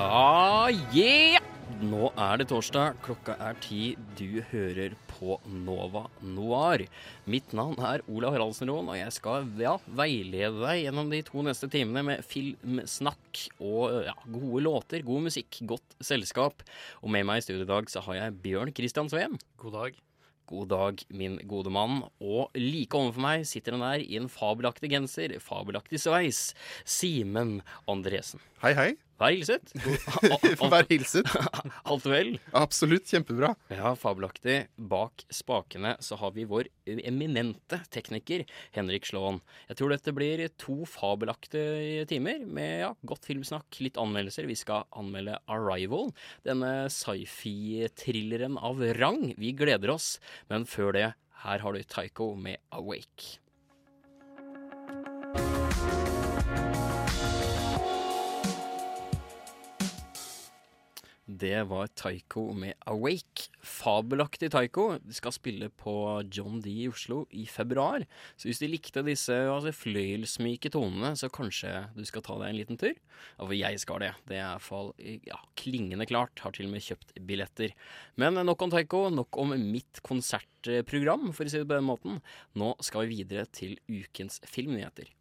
Ja, yeah! Nå er det torsdag, klokka er ti. Du hører på Nova Noir. Mitt navn er Olav Haraldsen-Roen, og jeg skal ja, veilede deg gjennom de to neste timene med filmsnakk og ja, gode låter, god musikk, godt selskap. Og med meg i studio i dag så har jeg Bjørn Christian Sveen. God dag. God dag, min gode mann. Og like overfor meg sitter han der i en fabelaktig genser, fabelaktig sveis. Simen Andresen. Hei, hei. Vær hilset. Vær hilset. Alt vel? Absolutt. Kjempebra. Ja, fabelaktig. Bak spakene så har vi vår eminente tekniker Henrik Slåen. Jeg tror dette blir to fabelaktige timer med ja, godt filmsnakk, litt anmeldelser. Vi skal anmelde Arrival, denne sci-fi-thrilleren av rang. Vi gleder oss, men før det, her har du Taiko med Awake. Det var Taiko med Awake. Fabelaktig Taiko. De skal spille på John D i Oslo i februar. Så hvis de likte disse altså, fløyelsmyke tonene, så kanskje du skal ta deg en liten tur? Ja, for jeg skal det. Det er i hvert fall ja, klingende klart. Har til og med kjøpt billetter. Men nok om Taiko, nok om mitt konsertprogram, for å si det på den måten. Nå skal vi videre til ukens filmnyheter.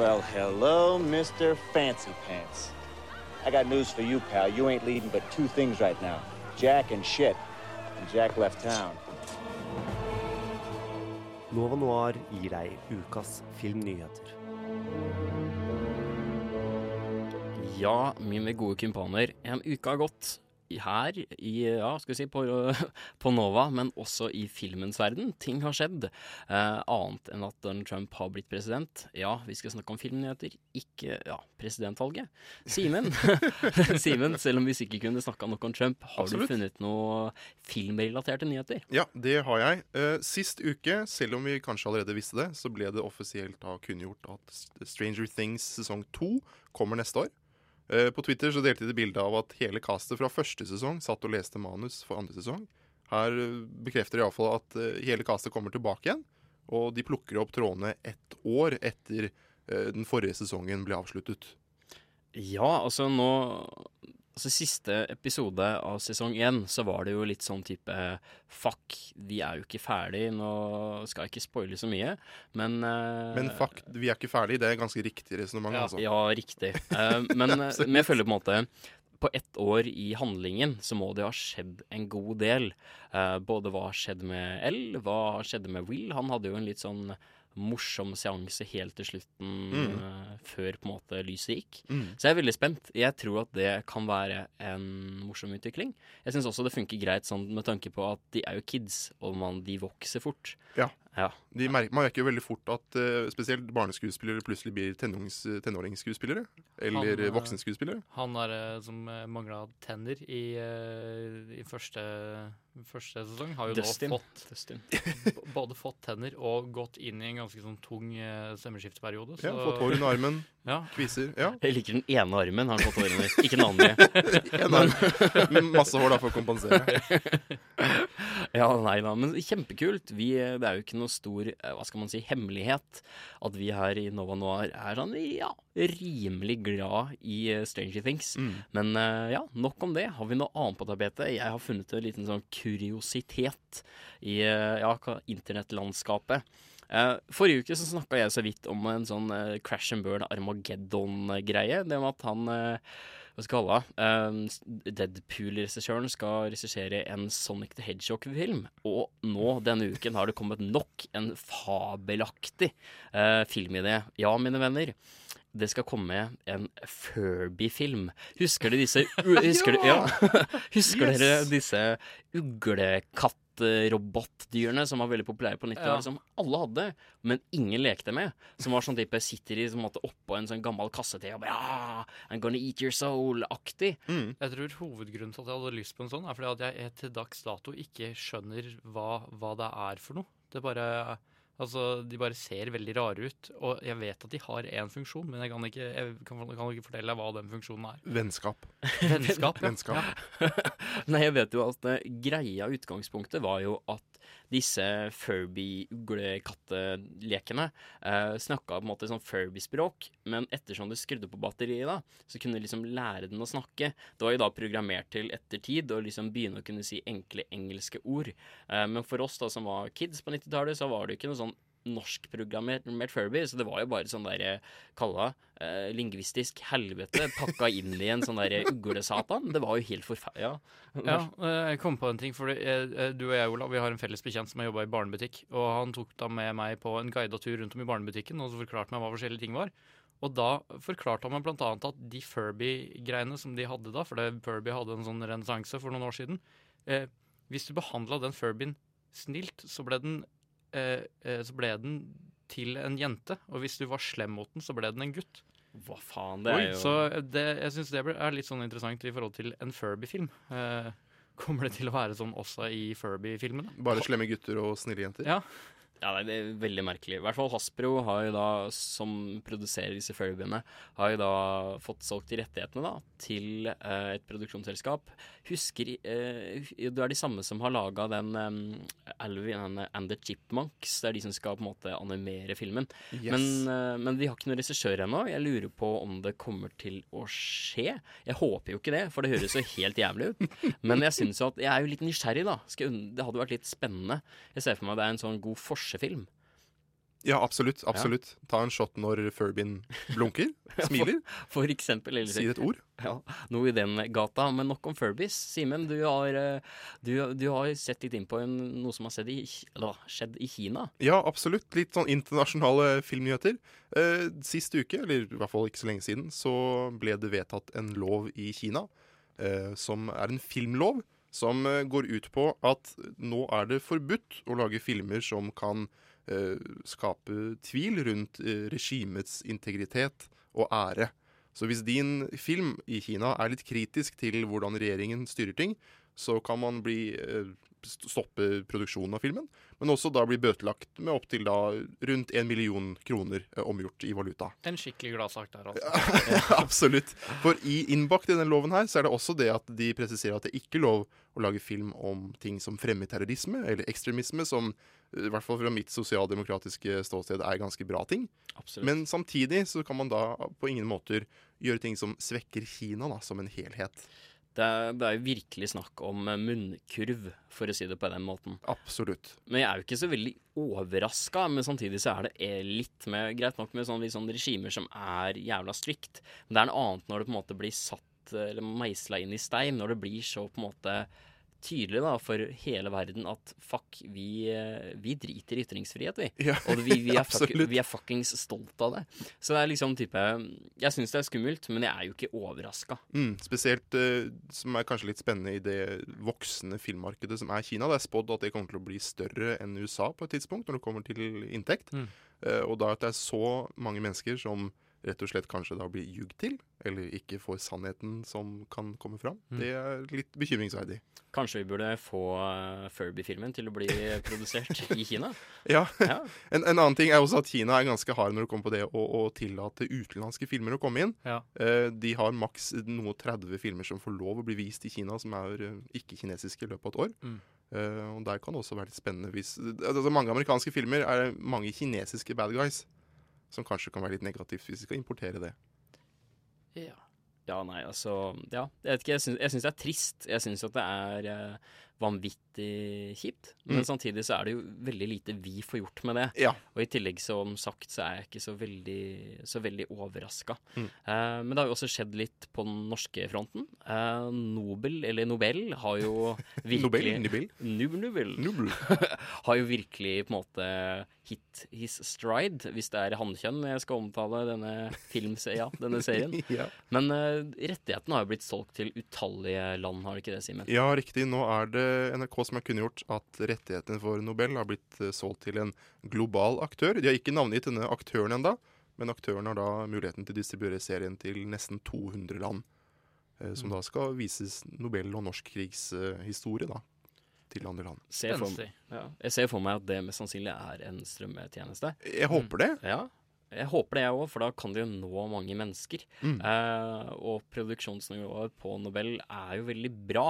Well, hello, Mr. Fancy Pants. I got news for you, pal. You ain't leading but two things right now Jack and shit. And Jack left town. Nova Noir gir deg ukas filmnyheter. Ja, mine gode kumpaner. En uke har gått her i, ja, skal vi si, på, på Nova, men også i filmens verden. Ting har skjedd. Eh, annet enn at Donald Trump har blitt president. Ja, vi skal snakke om filmnyheter, ikke ja, presidentvalget. Simen, Simen, selv om vi sikkert kunne snakka nok om Trump, har Absolutt. du funnet noe filmrelaterte nyheter? Ja, det har jeg. Eh, sist uke, selv om vi kanskje allerede visste det, så ble det offisielt da kunngjort at Stranger Things sesong to kommer neste år. Eh, på Twitter så delte de bilde av at hele castet fra første sesong satt og leste manus for andre sesong. Her eh, bekrefter de iallfall at eh, hele castet kommer tilbake igjen. Og de plukker opp trådene ett år etter den forrige sesongen ble avsluttet. Ja, altså nå Altså Siste episode av sesong én så var det jo litt sånn type Fuck, vi er jo ikke ferdig, nå skal jeg ikke spoile så mye, men uh, Men fuck, vi er ikke ferdig. Det er ganske riktig resonnement, ja, altså. Ja, riktig. Uh, men, eh, men jeg føler på en måte på ett år i handlingen så må det ha skjedd en god del. Uh, både hva har skjedd med L, hva har skjedd med Will. Han hadde jo en litt sånn morsom seanse helt til slutten, Mm. uh, før på en måte lyset gikk. Mm. Så jeg er veldig spent. Jeg tror at det kan være en morsom utvikling. Jeg syns også det funker greit sånn med tanke på at de er jo kids, og man, de vokser fort. Ja. Ja. De merker, man merker jo veldig fort at uh, spesielt barneskuespillere plutselig blir tenårings, tenåringsskuespillere. Eller Han, eh, voksenskuespillere. Han er, som mangla tenner i, i første, første sesong, har jo Destin. nå fått både fått tenner og gått inn i en ganske sånn tung stemmeskifteperiode. Så, Ja, fått hår under armen, Ja. kviser. Ja. Jeg liker den ene armen, har han fått hår under. Ikke den andre. En arm. Masse hår da for å kompensere. Ja, nei da, men kjempekult. Vi, det er jo ikke noe stor eh, hva skal man si, hemmelighet at vi her i Nova Noir er sånn ja, rimelig glad i eh, Stranger Things. Mm. Men eh, ja, nok om det. Har vi noe annet på tapetet? Jeg har funnet en liten sånn kuriositet i eh, ja, internettlandskapet. Eh, forrige uke så snakka jeg så vidt om en sånn eh, Crash and Burn Armageddon-greie. Det med at han hva skal vi kalle det? Deadpool-regissøren skal regissere en Sonic the Hedgehog-film. Og nå denne uken har det kommet nok en fabelaktig eh, filmidé. Ja, mine venner. Det skal komme en Furby-film. Husker dere disse Husker, ja. Husker dere disse uglekatt matrobotdyrene som var veldig populære på 90-tallet, Ja. som alle hadde, men ingen lekte med. Som var sånn type sitter i som måtte oppå en sånn gammel kasse til og bare ja, I'm gonna eat your soul-aktig. Mm. Jeg tror hovedgrunnen til at jeg hadde lyst på en sånn, er fordi at jeg til dags dato ikke skjønner hva, hva det er for noe. Det bare Altså, De bare ser veldig rare ut. Og jeg vet at de har én funksjon, men jeg kan ikke, jeg kan, kan ikke fortelle deg hva den funksjonen er. Vennskap. Vennskap. ja. Vennskap. Nei, jeg vet jo at eh, greia utgangspunktet var jo at disse Furby-uglekattelekene uh, snakka på en måte sånn Furby-språk, men ettersom du skrudde på batteriet, da, så kunne du liksom lære den å snakke. Det var jo da programmert til etter tid å liksom begynne å kunne si enkle engelske ord. Uh, men for oss da som var kids på 90-tallet, så var det jo ikke noe sånn norskprogrammert Furby, så det var jo bare sånn der kalla eh, lingvistisk helvete pakka inn i en sånn der uglesatan. Det var jo helt forferdelig. Ja. Ja, eh, jeg kom på en ting. For du og jeg, Olav, vi har en felles bekjent som har jobba i barnebutikk. Og han tok da med meg på en guida tur rundt om i barnebutikken og så forklarte meg hva forskjellige ting var. Og da forklarte han meg annet at de Furby-greiene som de hadde da, for det, Furby hadde en sånn renessanse for noen år siden eh, Hvis du behandla den Furbyen snilt, så ble den eh, eh, så ble den til en jente. Og hvis du var slem mot den, så ble den en gutt. Hva faen, det er jo Så det, jeg syns det er litt sånn interessant i forhold til en Furby-film. Eh, kommer det til å være sånn også i Furby-filmene? Bare slemme gutter og snille jenter. Ja. Ja, det er veldig merkelig. I hvert fall Hasbro har jo da, som produserer disse Furbyene, har jo da fått solgt de rettighetene da, til eh, et produksjonsselskap. Husker eh, Det er de samme som har laga den um, Alvin and the Chipmunks. Det er de som skal på en måte animere filmen. Yes. Men, eh, men vi har ikke noen regissør ennå. Jeg lurer på om det kommer til å skje. Jeg håper jo ikke det, for det høres jo helt jævlig ut. Men jeg synes jo at jeg er jo litt nysgjerrig, da. Skal, det hadde vært litt spennende. Jeg ser for meg det er en sånn god forsefilm. Ja, absolutt. absolutt. Ta en shot når Furbin blunker, smiler, For eksempel. Eller, sier et ord. Ja, noe i den gata. Men nok om Furbies. Simen, du, har, eh, du, du har sett litt inn på en, noe som har i, skjedd i Kina. Ja, absolutt. Litt sånn internasjonale filmnyheter. Eh, sist uke, eller i hvert fall ikke så lenge siden, så ble det vedtatt en lov i Kina eh, som er en filmlov. Som eh, går ut på at nå er det forbudt å lage filmer som kan eh, skape tvil rundt eh, regimets integritet og ære. Så hvis din film i Kina er litt kritisk til hvordan regjeringen styrer ting, så kan man bli eh, stoppe produksjonen av filmen, men også da bli bøtelagt med opptil da rundt en million kroner eh, omgjort i valuta. En skikkelig gladsak der, altså. Absolutt. For i innbakt i denne loven her, så er det også det at de presiserer at det ikke er lov å lage film om ting som fremmer terrorisme eller ekstremisme, som eh, i hvert fall fra mitt sosialdemokratiske ståsted er ganske bra ting. Absolutt. Men samtidig så kan man da på ingen måter gjøre ting som svekker Kina da, som en helhet. Det er, det er jo virkelig snakk om eh, munnkurv, for å si det på den måten. Absolutt. Men jeg er jo ikke så veldig overraska, men samtidig så er det eh, litt med Greit nok med sånne, litt sånn regimer som er jævla strikt. men det er noe annet når det på en måte blir satt eh, eller meisla inn i stein, når det blir så på en måte tydelig da for hele verden at fuck, vi, eh, vi driter i ytringsfrihet, vi. Ja, Og vi, vi, er fuck, vi er fuckings stolt av det. Så det er liksom type Jeg syns det er skummelt, men jeg er jo ikke overraska. Mm, spesielt uh, som er kanskje litt spennende i det voksende filmmarkedet som er Kina. Det er spådd at det kommer til å bli større enn USA på et tidspunkt når det kommer til inntekt. Mm. Uh, og da at det er så mange mennesker som rett og slett kanskje da blir ljugd til, eller ikke får sannheten som kan komme fram, Mm. det er litt bekymringsverdig. Kanskje vi burde få eh, Furby-filmen til å bli produsert i Kina? Ja, Ja. en, en annen ting er også at Kina er ganske hard når det kommer på det å, å tillate utenlandske filmer å komme inn. Ja. Eh, de har maks noe 30 filmer som får lov å bli vist i Kina, som er eh, ikke-kinesiske i løpet av et år. Mm. Og der kan det også være litt spennende hvis altså, Mange amerikanske filmer er mange kinesiske bad guys. Som kanskje kan være litt negativt hvis vi skal importere det. Ja. Ja, nei, altså Ja, jeg vet ikke. Jeg syns, det er trist. Jeg syns at det er eh, vanvittig kjipt. Men Mm. samtidig så er det jo veldig lite vi får gjort med det. Ja. Og i tillegg, som sagt, så er jeg ikke så veldig, så veldig overraska. Mm. Eh, men det har jo også skjedd litt på den norske fronten. Eh, Nobel, eller Nobel, har jo virkelig Nobel? Nobel? Nubel. Nubel. har jo virkelig på en måte hit his stride, hvis det er hannkjønn jeg skal omtale denne filmserien. ja, denne serien. ja. Men eh, rettighetene har jo blitt solgt til utallige land, har det ikke det, Simen? ja, riktig. Nå er det det NRK som har kunngjort at rettighetene for Nobel har blitt eh, solgt til en global aktør. De har ikke navngitt denne aktøren enda, men aktøren har da muligheten til å distribuere serien til nesten 200 land. eh, Som da skal vises Nobel og norsk krigshistorie da, til andre land. Ser for, ja, jeg ser for meg at det mest sannsynlig er en strømmetjeneste. Jeg håper det. Ja, jeg håper det jeg òg, for da kan det jo nå mange mennesker. Mm. Eh, og produksjonsnivået på Nobel er jo veldig bra.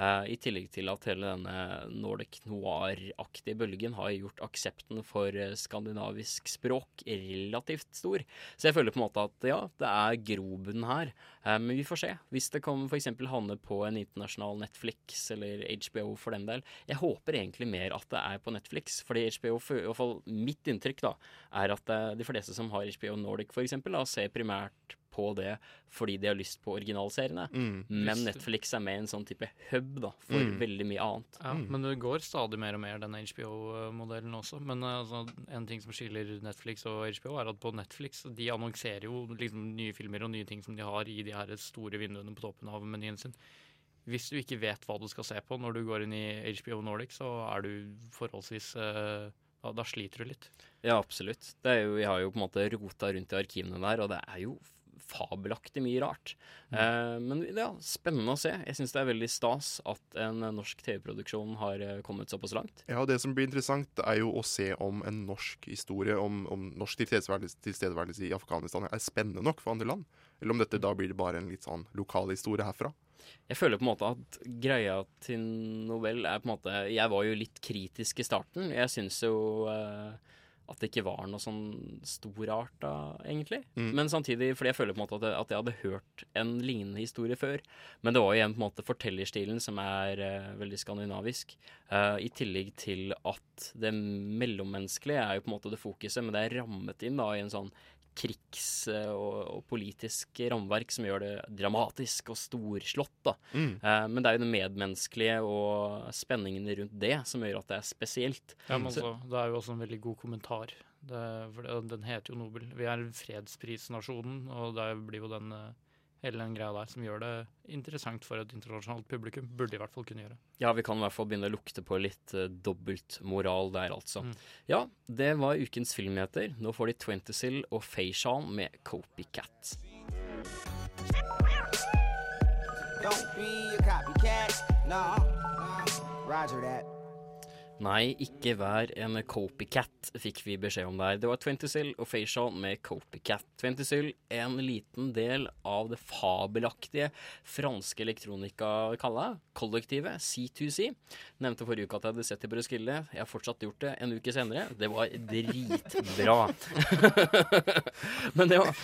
Eh, I tillegg til at hele denne Nordic noir-aktige bølgen har gjort aksepten for eh, skandinavisk språk relativt stor. Så jeg føler på en måte at ja, det er grobunn her. Eh, men vi får se. Hvis det kan f.eks. havne på en internasjonal Netflix eller HBO for den del. Jeg håper egentlig mer at det er på Netflix, fordi HBO, i hvert fall mitt inntrykk, da, er at de fleste som har HBO Nordic f.eks., ser primært på det fordi de har lyst på originalseriene. Mm. Men Netflix er med i en sånn type hub da, for Mm. veldig mye annet. Ja, Men det går stadig mer og mer den HBO-modellen også. Men eh, altså, en ting som skiller Netflix og HBO, er at på Netflix de annonserer jo liksom nye filmer og nye ting som de har i de her store vinduene på toppen av menyen sin. Hvis du ikke vet hva du skal se på når du går inn i HBO Nordic, så er du forholdsvis uh da, da sliter du litt. Ja, absolutt. Det er jo, jeg har jo på en måte rota rundt i arkivene der, og det er jo fabelaktig mye rart. Eh, men ja, spennende å se. Jeg syns det er veldig stas at en norsk TV-produksjon har eh, kommet såpass langt. Ja, og Det som blir interessant, er jo å se om en norsk historie om, om norsk tilstedeværelse, tilstedeværelse i Afghanistan er spennende nok for andre land. Eller om dette da blir det bare en litt sånn lokal historie herfra. Jeg føler på en måte at greia til Nobel er på en måte Jeg var jo litt kritisk i starten. Jeg syns jo eh, at det ikke var noe sånn storart da, egentlig. Mm. Men samtidig, fordi jeg føler på en måte at jeg, at jeg hadde hørt en lignende historie før. Men det var jo igjen på en måte fortellerstilen som er uh, veldig skandinavisk. Uh, I tillegg til at det mellommenneskelige er jo på en måte det fokuset, men det er rammet inn da i en sånn krigs- eh, og, og politisk rammeverk som gjør det dramatisk og storslått. da. Mm. Eh, men det er jo det medmenneskelige og spenningene rundt det som gjør at det er spesielt. Ja, men Så- det er jo også en veldig god kommentar. Det, for det, den heter jo Nobel. Vi er fredsprisnasjonen, og det blir jo den eh, hele den greia der som gjør det interessant for et internasjonalt publikum. Burde i hvert fall kunne gjøre. Ja, vi kan i hvert fall begynne å lukte på litt uh, dobbeltmoral der, altså. Mm. Ja, det var ukens filmnyheter. Nå får de Twentysill og Feishan med Copycat. Don't be a copycat. No. Roger that. Nei, ikke vær en copycat, fikk vi beskjed om der. Det var Twentysil og Facial med copycat. Twentysil, en liten del av det fabelaktige franske elektronika-kollektivet C2C. Nevnte forrige uke at jeg hadde sett det på Roskilde. Jeg har fortsatt gjort det en uke senere. Det var dritbra. Men det var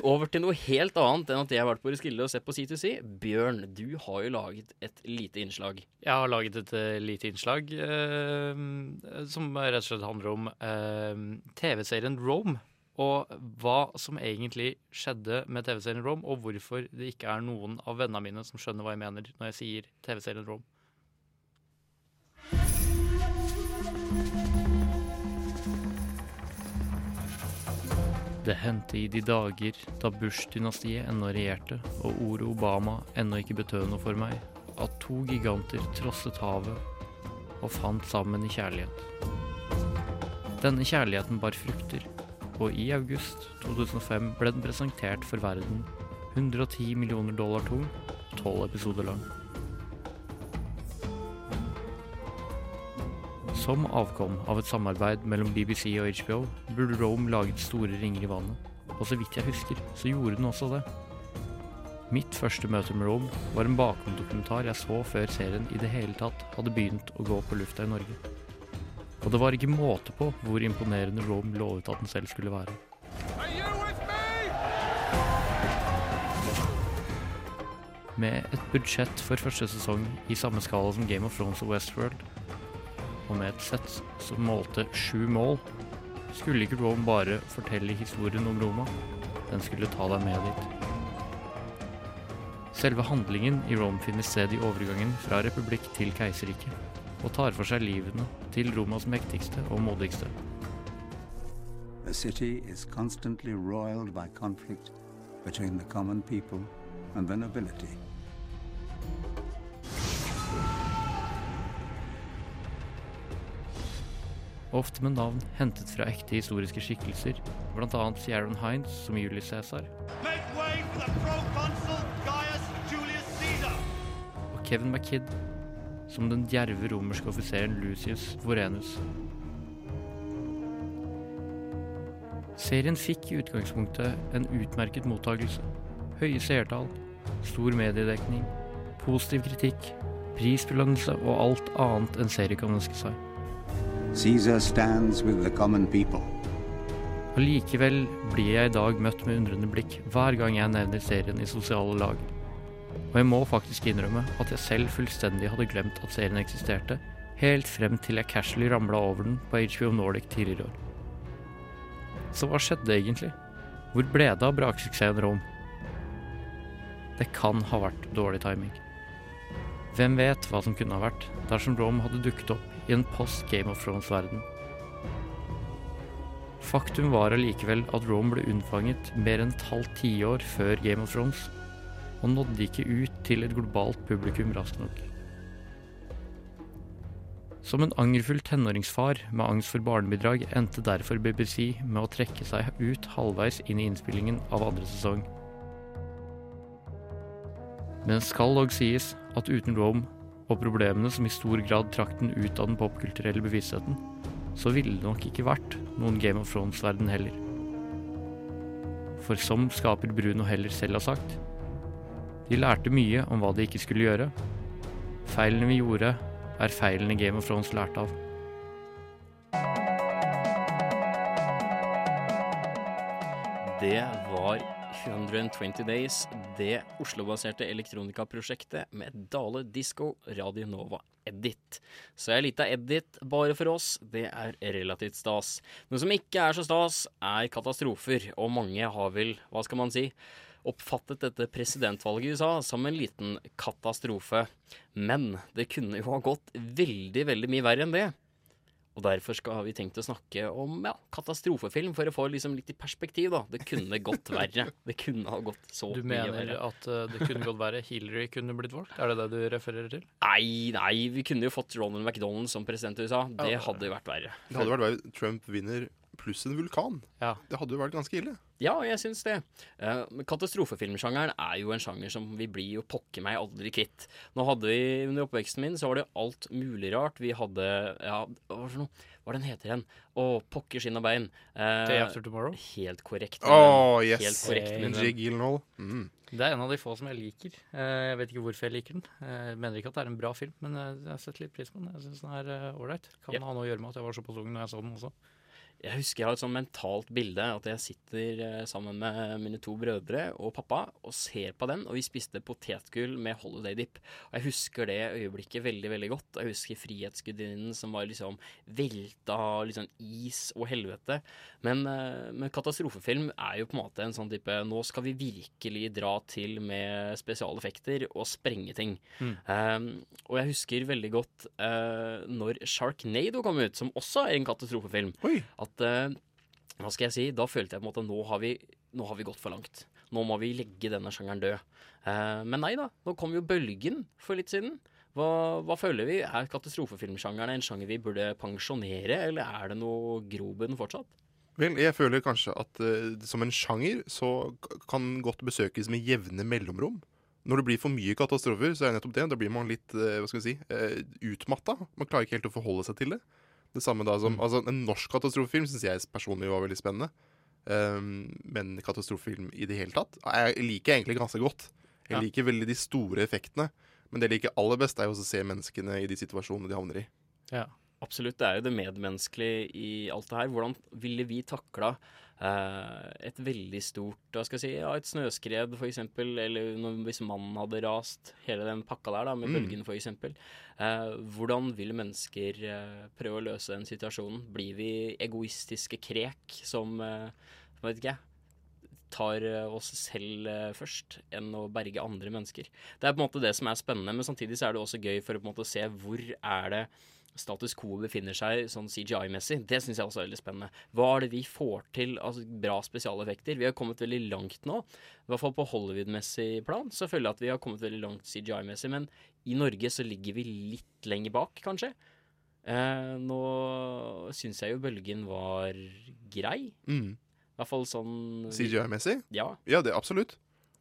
over til noe helt annet enn at jeg har vært på Roskilde og sett på C2C. Bjørn, du har jo laget et lite innslag. Jeg har laget et eh, lite innslag eh, som rett og slett handler om eh, TV-serien Rome. Og hva som egentlig skjedde med TV-serien Rome, og hvorfor det ikke er noen av vennene mine som skjønner hva jeg mener når jeg sier TV-serien Rome. Det hendte i de dager da Bush-dynastiet ennå regjerte og ordet Obama ennå ikke betød noe for meg, at to giganter trosset havet og fant sammen i kjærlighet. Denne kjærligheten bar frukter, og i august 2005 ble den presentert for verden 110 millioner dollar tung, 12 episoder lang. Som avkom av et samarbeid mellom BBC og HBO burde Rome laget store ringer i vannet, og så vidt jeg husker, så gjorde den også det. Mitt første møte med Rome var en bakgrunnsdokumentar jeg så før serien i det hele tatt hadde begynt å gå på lufta i Norge. Og det var ikke måte på hvor imponerende Rome lovet at den selv skulle være. Med et budsjett for første sesong i samme skala som Game of Thrones og Westworld, og med et sett som målte sju mål, skulle ikke Rome bare fortelle historien om Roma, den skulle ta deg med dit. Selve handlingen i Rome finner sted i overgangen fra republikk til keiserrike, og tar for seg livene til Romas mektigste og modigste. Ofte med navn hentet fra ekte historiske skikkelser, bl.a. Sharon Hines som Julius Cæsar. Make way for the Kevin McKidd som den djerve romerske offiseren Lucius Vorenus. Serien fikk i utgangspunktet en utmerket mottakelse. Høye seertall, stor mediedekning, positiv kritikk, prisbelønnelse og alt annet enn serie kan ønske seg. Caesar stands with the common people. Allikevel blir jeg i dag møtt med undrende blikk hver gang jeg nevner serien i sosiale lag. Og jeg må faktisk innrømme at jeg selv fullstendig hadde glemt at serien eksisterte, helt frem til jeg casually ramla over den på HBO Nordic tidligere i år. Så hva skjedde egentlig? Hvor ble det av braksuksessen Rom? Det kan ha vært dårlig timing. Hvem vet hva som kunne ha vært dersom Rome hadde dukket opp i en post Game of Thrones-verden? Faktum var allikevel at Rome ble unnfanget mer enn et halvt tiår før Game of Thrones, og nådde ikke ut til et globalt publikum raskt nok. Som en angerfull tenåringsfar med angst for barnebidrag endte derfor BBC med å trekke seg ut halvveis inn i innspillingen av andre sesong. Men skal dog sies at uten Rome og problemene som i stor grad trakk den ut av den popkulturelle bevisstheten, så ville det nok ikke vært noen Game of Thrones-verden heller. For som skaper Bruno Heller selv har sagt, de lærte mye om hva de ikke skulle gjøre. Feilene vi gjorde, er feilene Game of Thrones lærte av. Det var 120 Days, det Oslo-baserte elektronikaprosjektet med Dale Disco Radio Nova Edit. Så ei lita edit bare for oss, det er relativt stas. Noe som ikke er så stas, er katastrofer, og mange har vel, hva skal man si, oppfattet dette presidentvalget i USA som en liten katastrofe. Men det kunne jo ha gått veldig, veldig mye verre enn det. Og derfor skal vi tenkt å snakke om ja, katastrofefilm, for å få liksom litt i perspektiv. da. Det kunne gått verre. Det kunne ha gått så mye verre. Du mener at uh, det kunne gått verre? Hillary kunne blitt valgt? Er det det du refererer til? Nei, nei, vi kunne jo fått Ronald McDonald som president i USA. Det hadde jo vært verre. Det hadde vært verre. Trump vinner pluss en vulkan. Ja. Det hadde jo vært ganske ille. Ja, jeg syns det. Eh, men katastrofefilmsjangeren er jo en sjanger som vi blir jo pokker meg aldri kvitt. Nå hadde vi, Under oppveksten min så var det alt mulig rart. Vi hadde ja, Hva for noe? Hva den heter den? Å, pokker skinn og bein. Eh, Day After Tomorrow? Helt korrekt. Å, yes. Helt korrekt, hey. Jake. Gyllenhaal. Mm. Det er en av de få som jeg liker. Eh, Jeg vet ikke hvorfor jeg liker den. Eh, Jeg mener ikke at det er en bra film, men jeg har sett litt pris på den. Jeg syns den er ålreit. Kan yep. ha noe å gjøre med at jeg var såpass ung når jeg så den også. Jeg husker jeg har et sånn mentalt bilde at jeg sitter eh, sammen med mine to brødre og pappa og ser på den, og vi spiste potetgull med holiday dip. Og jeg husker det øyeblikket veldig, veldig godt. Jeg husker Frihetsgudinnen som var liksom velta av liksom is og helvete. Men, eh, men katastrofefilm er jo på en måte en sånn type Nå skal vi virkelig dra til med spesialeffekter og sprenge ting. Mm. Um, og jeg husker veldig godt uh, når Sharknado kom ut, som også er en katastrofefilm. At eh, Hva skal jeg si? Da følte jeg på en måte nå har vi, nå har vi gått for langt. Nå må vi legge denne sjangeren død. Eh, men nei da, nå kom jo bølgen for litt siden. Hva, hva føler vi? Er katastrofefilmsjangeren en sjanger vi burde pensjonere, eller er det noe grobunn fortsatt? Vel, jeg føler kanskje at uh, som en sjanger så kan godt besøkes med jevne mellomrom. Når det blir for mye katastrofer, så er det nettopp det. Da blir man litt uh, hva skal vi si, uh, utmatta. Man klarer ikke helt å forholde seg til det. Det samme da som, altså En norsk katastrofefilm syns jeg personlig var veldig spennende. Um, men katastrofefilm i det hele tatt jeg liker egentlig ganske godt. Jeg Ja. liker veldig de store effektene. Men det jeg liker aller best, er jo å se menneskene i de situasjonene de havner i. Ja. Absolutt. Det er jo det medmenneskelige i alt det her. Hvordan ville vi takla eh, et veldig stort hva skal jeg si, ja, et snøskred f.eks., eller når, hvis mannen hadde rast, hele den pakka der da, med Mm. bølgen f.eks. Eh, hvordan vil mennesker eh, prøve å løse den situasjonen? Blir vi egoistiske krek som eh, vet ikke jeg, tar eh, oss selv eh, først, enn å berge andre mennesker. Det er på en måte det som er spennende, men samtidig så er det også gøy for å på en måte se hvor er det status quo befinner seg sånn CGI-messig. Det syns jeg også er veldig spennende. Hva er det vi får til av altså, bra spesialeffekter? Vi har kommet veldig langt nå. I hvert fall på Hollywood-messig plan. Så føler jeg at vi har kommet veldig langt CGI-messig, men i Norge så ligger vi litt lenger bak, kanskje. Eh, nå syns jeg jo bølgen var grei. Mm. I hvert fall sånn CGI-messig? Ja. Ja, det absolutt.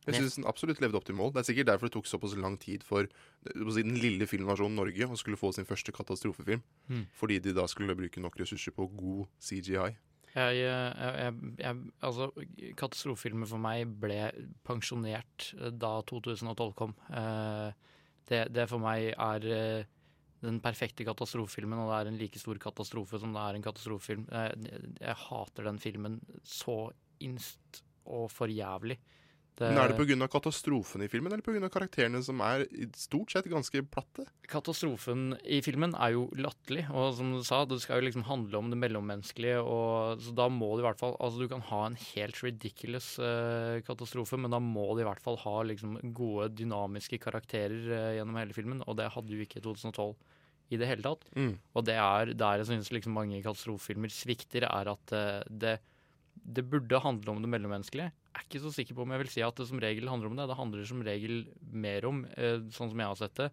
Jeg syns den absolutt levde opp til mål. Det er sikkert derfor det tok såpass lang tid for si, den lille filmnasjonen Norge å skulle få sin første katastrofefilm. Mm. Fordi de da skulle bruke nok ressurser på god CGI. Jeg, jeg, jeg, altså, katastrofefilmer for meg ble pensjonert eh, da 2012 kom. Eh, det, det for meg er eh, den perfekte katastrofefilmen, og det er en like stor katastrofe som det er en katastrofefilm. Jeg, hater den filmen så innst og for jævlig. Men Er det pga. katastrofen i filmen, eller pga. karakterene som er i stort sett ganske platte? Katastrofen i filmen er jo latterlig, og som du sa, det skal jo liksom handle om det mellommenneskelige, og så da må det i hvert fall Altså, du kan ha en helt ridiculous uh, katastrofe, men da må det i hvert fall ha liksom gode, dynamiske karakterer uh, gjennom hele filmen, og det hadde jo ikke i 2012 i det hele tatt. Mm. Og det er der jeg syns liksom mange katastrofefilmer svikter, er at uh, det det burde handle om det mellommenneskelige. Jeg er ikke så sikker på om jeg vil si at det som regel handler om det. Det handler som regel mer om, eh, sånn som jeg har sett det,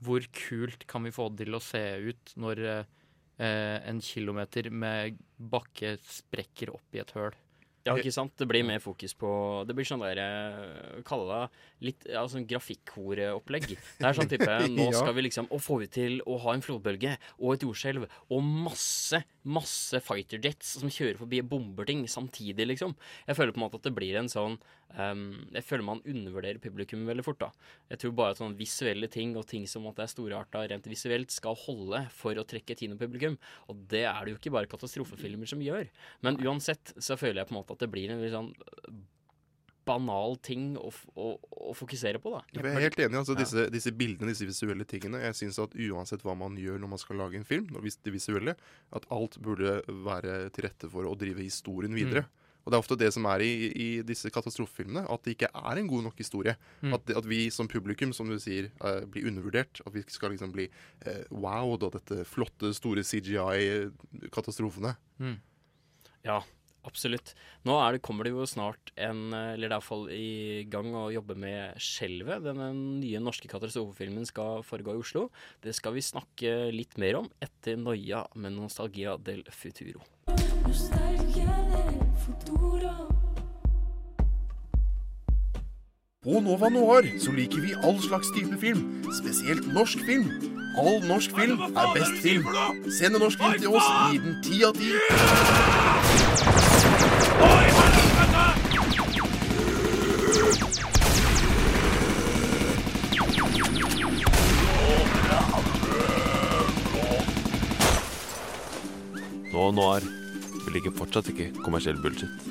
hvor kult kan vi få det til å se ut når eh, en kilometer med bakke sprekker opp i et høl. Ja, ikke sant? Det blir mer fokus på Det blir sånn der eh, Kalle det litt ja, sånn grafikkoreopplegg. Det er sånn type Nå skal vi liksom Og får vi til å ha en flodbølge og et jordskjelv og masse, masse fighter jets som kjører forbi og bomber ting samtidig, liksom. Jeg føler på en måte at det blir en sånn ehm, Jeg føler man undervurderer publikum veldig fort, da. Jeg tror bare at sånne visuelle ting og ting som at det er storarta rent visuelt, skal holde for å trekke kinopublikum. Og det er det jo ikke bare katastrofefilmer som gjør. Men uansett så føler jeg på en måte at det blir en litt sånn banal ting å, å, å fokusere på, da. Jeg er helt enig. altså Ja. disse, disse bildene, disse visuelle tingene. Jeg synes at uansett hva man gjør når man skal lage en film, det visuelle, at alt burde være til rette for å drive historien videre. Og det er ofte det som er i, i disse katastrofefilmene, at det ikke er en god nok historie. Mm. At, det- at vi som publikum, som du sier, uh, blir undervurdert. At vi skal liksom bli uh, wow av dette flotte, store CGI-katastrofene. Ja, absolutt. Nå er det, kommer det jo snart en Eller det er iallfall i gang å jobbe med 'Skjelvet'. Denne nye norske katastrofefilmen skal foregå i Oslo. Det skal vi snakke litt mer om etter Noia med 'Nostalgia del Futuro'. På Nova Noir så liker vi all slags type film, spesielt norsk film. All norsk film er best film. Send en norsk film til oss, gi den ti av ti. Nå, Noir. Vi liker fortsatt ikke kommersiell bullshit.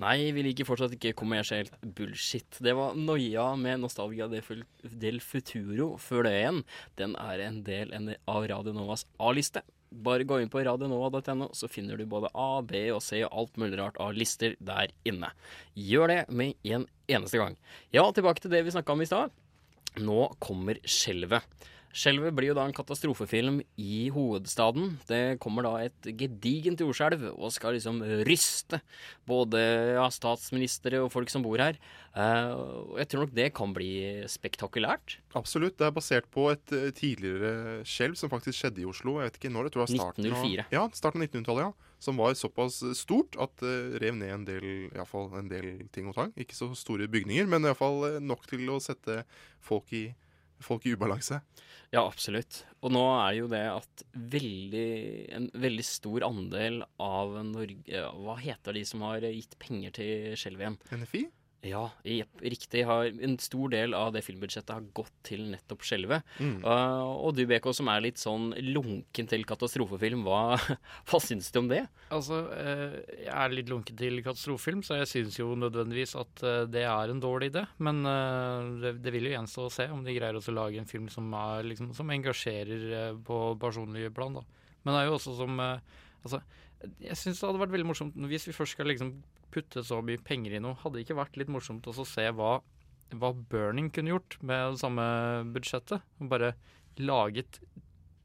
Nei, vi liker fortsatt ikke kommersielt bullshit. Det var Noia med Nostalgia del Futuro før det igjen. Den er en del av Radio Novas A-liste. Bare gå inn på radionova.no, så finner du både A, B og C og alt mulig rart av lister der inne. Gjør det med en eneste gang. Ja, tilbake til det vi snakka om i stad. Nå kommer Skjelvet. Skjelvet blir jo da en katastrofefilm i hovedstaden. Det kommer da et gedigent jordskjelv og skal liksom ryste både ja, statsministre og folk som bor her. Uh, jeg tror nok det kan bli spektakulært. Absolutt. Det er basert på et eh, tidligere skjelv som faktisk skjedde i Oslo. Jeg vet ikke når, jeg tror det var starten 1904. av, ja, starten av 1900-tallet. ja. Som var såpass stort at det rev ned en del, i fall en del ting og tang. Ikke så store bygninger, men iallfall nok til å sette folk i, folk i ubalanse. Ja, absolutt. Og nå er det jo det at veldig, en veldig stor andel av Norge Hva heter de som har gitt penger til Skjelv igjen? NFI? Ja, jepp, riktig. En stor del av det filmbudsjettet har gått til nettopp skjelvet. Mm. Uh, og du, BK, som er litt sånn lunken til katastrofefilm, hva, hva syns du om det? Altså, uh, jeg er litt lunken til katastrofefilm, så jeg syns jo nødvendigvis at uh, det er en dårlig idé. Men eh, det, det vil jo gjenstå å se om de greier å lage en film som, er, liksom, som engasjerer på personlige plan. da. Men det er jo også som Altså, jeg syns det hadde vært veldig morsomt hvis vi først skal liksom putte så mye penger i noe. Hadde det ikke vært litt morsomt også å se hva, hva Burning kunne gjort med det samme budsjettet? Og Bare laget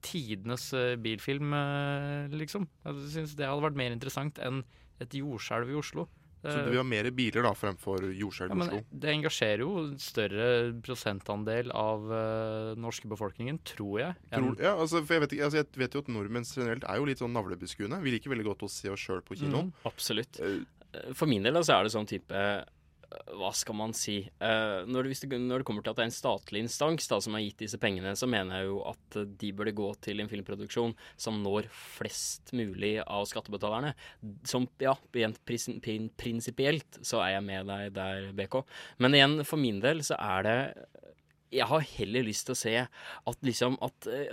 tidenes eh, bilfilm, eh, liksom. Jeg syns det hadde vært mer interessant enn et jordskjelv i Oslo. Så du vil ha mer biler da fremfor jordskjelv i ja, Oslo? det engasjerer jo en større prosentandel av uh, norske befolkningen, tror jeg. Tror, ja, altså, for jeg, vet, ikke, altså, jeg vet jo at nordmenn generelt er jo litt sånn navlebeskuende. Vi liker veldig godt å se oss sjøl på kinoen. Mm, absolutt. For min del så er det sånn type eh, hva skal man si Eh, når, det, når det kommer til at det er en statlig instans da, som har gitt disse pengene, så mener jeg jo at de burde gå til en filmproduksjon som når flest mulig av skattebetalerne. Som, ja, rent prinsipielt så er jeg med deg der, BK. Men igjen, for min del så er det jeg har heller lyst til å se at liksom at, eh,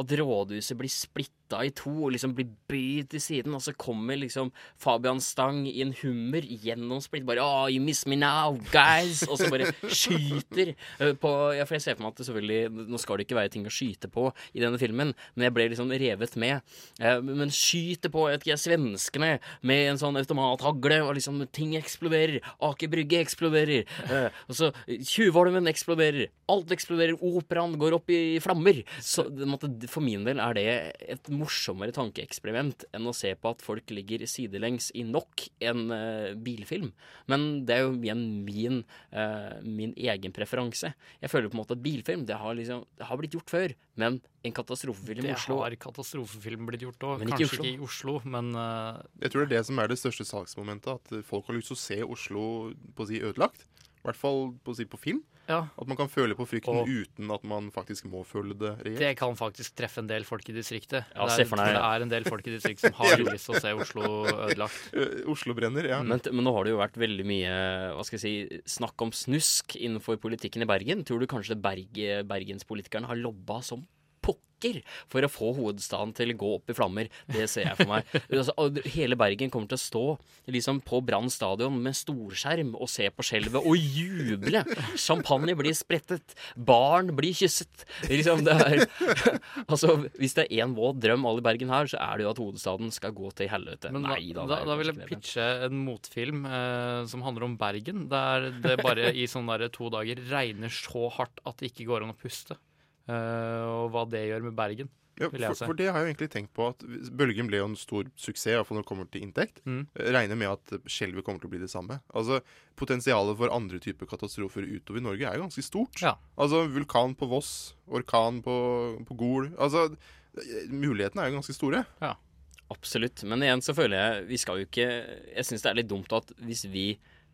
at rådhuset blir splitta i to og liksom blir bøyd til siden, og så kommer liksom Fabian Stang i en hummer gjennom splitt, bare Oh, you miss me now, guys! Og så bare skyter på Ja, for jeg ser for meg at det selvfølgelig Nå skal det ikke være ting å skyte på i denne filmen, men jeg ble liksom revet med. Eh, Men skyter på, jeg vet ikke, svenskene med en sånn automathagle, og liksom ting eksploderer. Aker Brygge eksploderer. eh, Og så Tjuvholmen eksploderer. Alt eksploderer. Operaen går opp i flammer. Så for min del er det et morsommere tankeeksperiment enn å se på at folk ligger sidelengs i nok en uh, bilfilm. Men det er jo igjen min, uh, min egen preferanse. Jeg føler på en måte at bilfilm det har, liksom, det har blitt gjort før, men en katastrofefilm i Oslo Det har katastrofefilm blitt gjort òg. Men ikke i Kanskje Oslo. ikke i Oslo, men uh, Jeg tror det er det som er det største salgsmomentet. At folk har lyst til å se Oslo på å si ødelagt. I hvert fall på, å si, på film. Ja. At man kan føle på frykten Og- uten at man faktisk må føle det reelt. det kan faktisk treffe en del folk i distriktet. Ja, det, er, det er en del folk i distriktet som har lyst til å se Oslo ødelagt. Eh, Oslo brenner, ja. Men, men nå har det jo vært veldig mye hva skal jeg si, snakk om snusk innenfor politikken i Bergen. Tror du kanskje Berg, bergenspolitikerne har lobba som pokker for å få hovedstaden til å gå opp i flammer? Det ser jeg for meg. Altså, hele Bergen kommer til å stå liksom på Brann stadion med storskjerm og se på skjelvet og juble. Champagne blir sprettet. Barn blir kysset. Liksom, det er, altså, hvis det er én våt drøm alle i Bergen har, så er det jo at hovedstaden skal gå til helvete. Men Nei da. da, da vil jeg pitche en motfilm eh, som handler om Bergen. Der det bare i sånn der to dager regner så hardt at det ikke går an å puste. Eh, og hva det gjør med Bergen, Ja, vil jeg for, for det har jeg jo egentlig tenkt på at Bølgen ble jo en stor suksess, i hvert fall når det kommer til inntekt. Mm. Regner med at skjelvet kommer til å bli det samme. Altså, Potensialet for andre typer katastrofer utover Norge er jo ganske stort. Ja. Altså Vulkan på Voss, orkan på, på Gol. Altså, mulighetene er jo ganske store. Ja. Absolutt. Men igjen så føler jeg Vi skal jo ikke Jeg syns det er litt dumt at hvis vi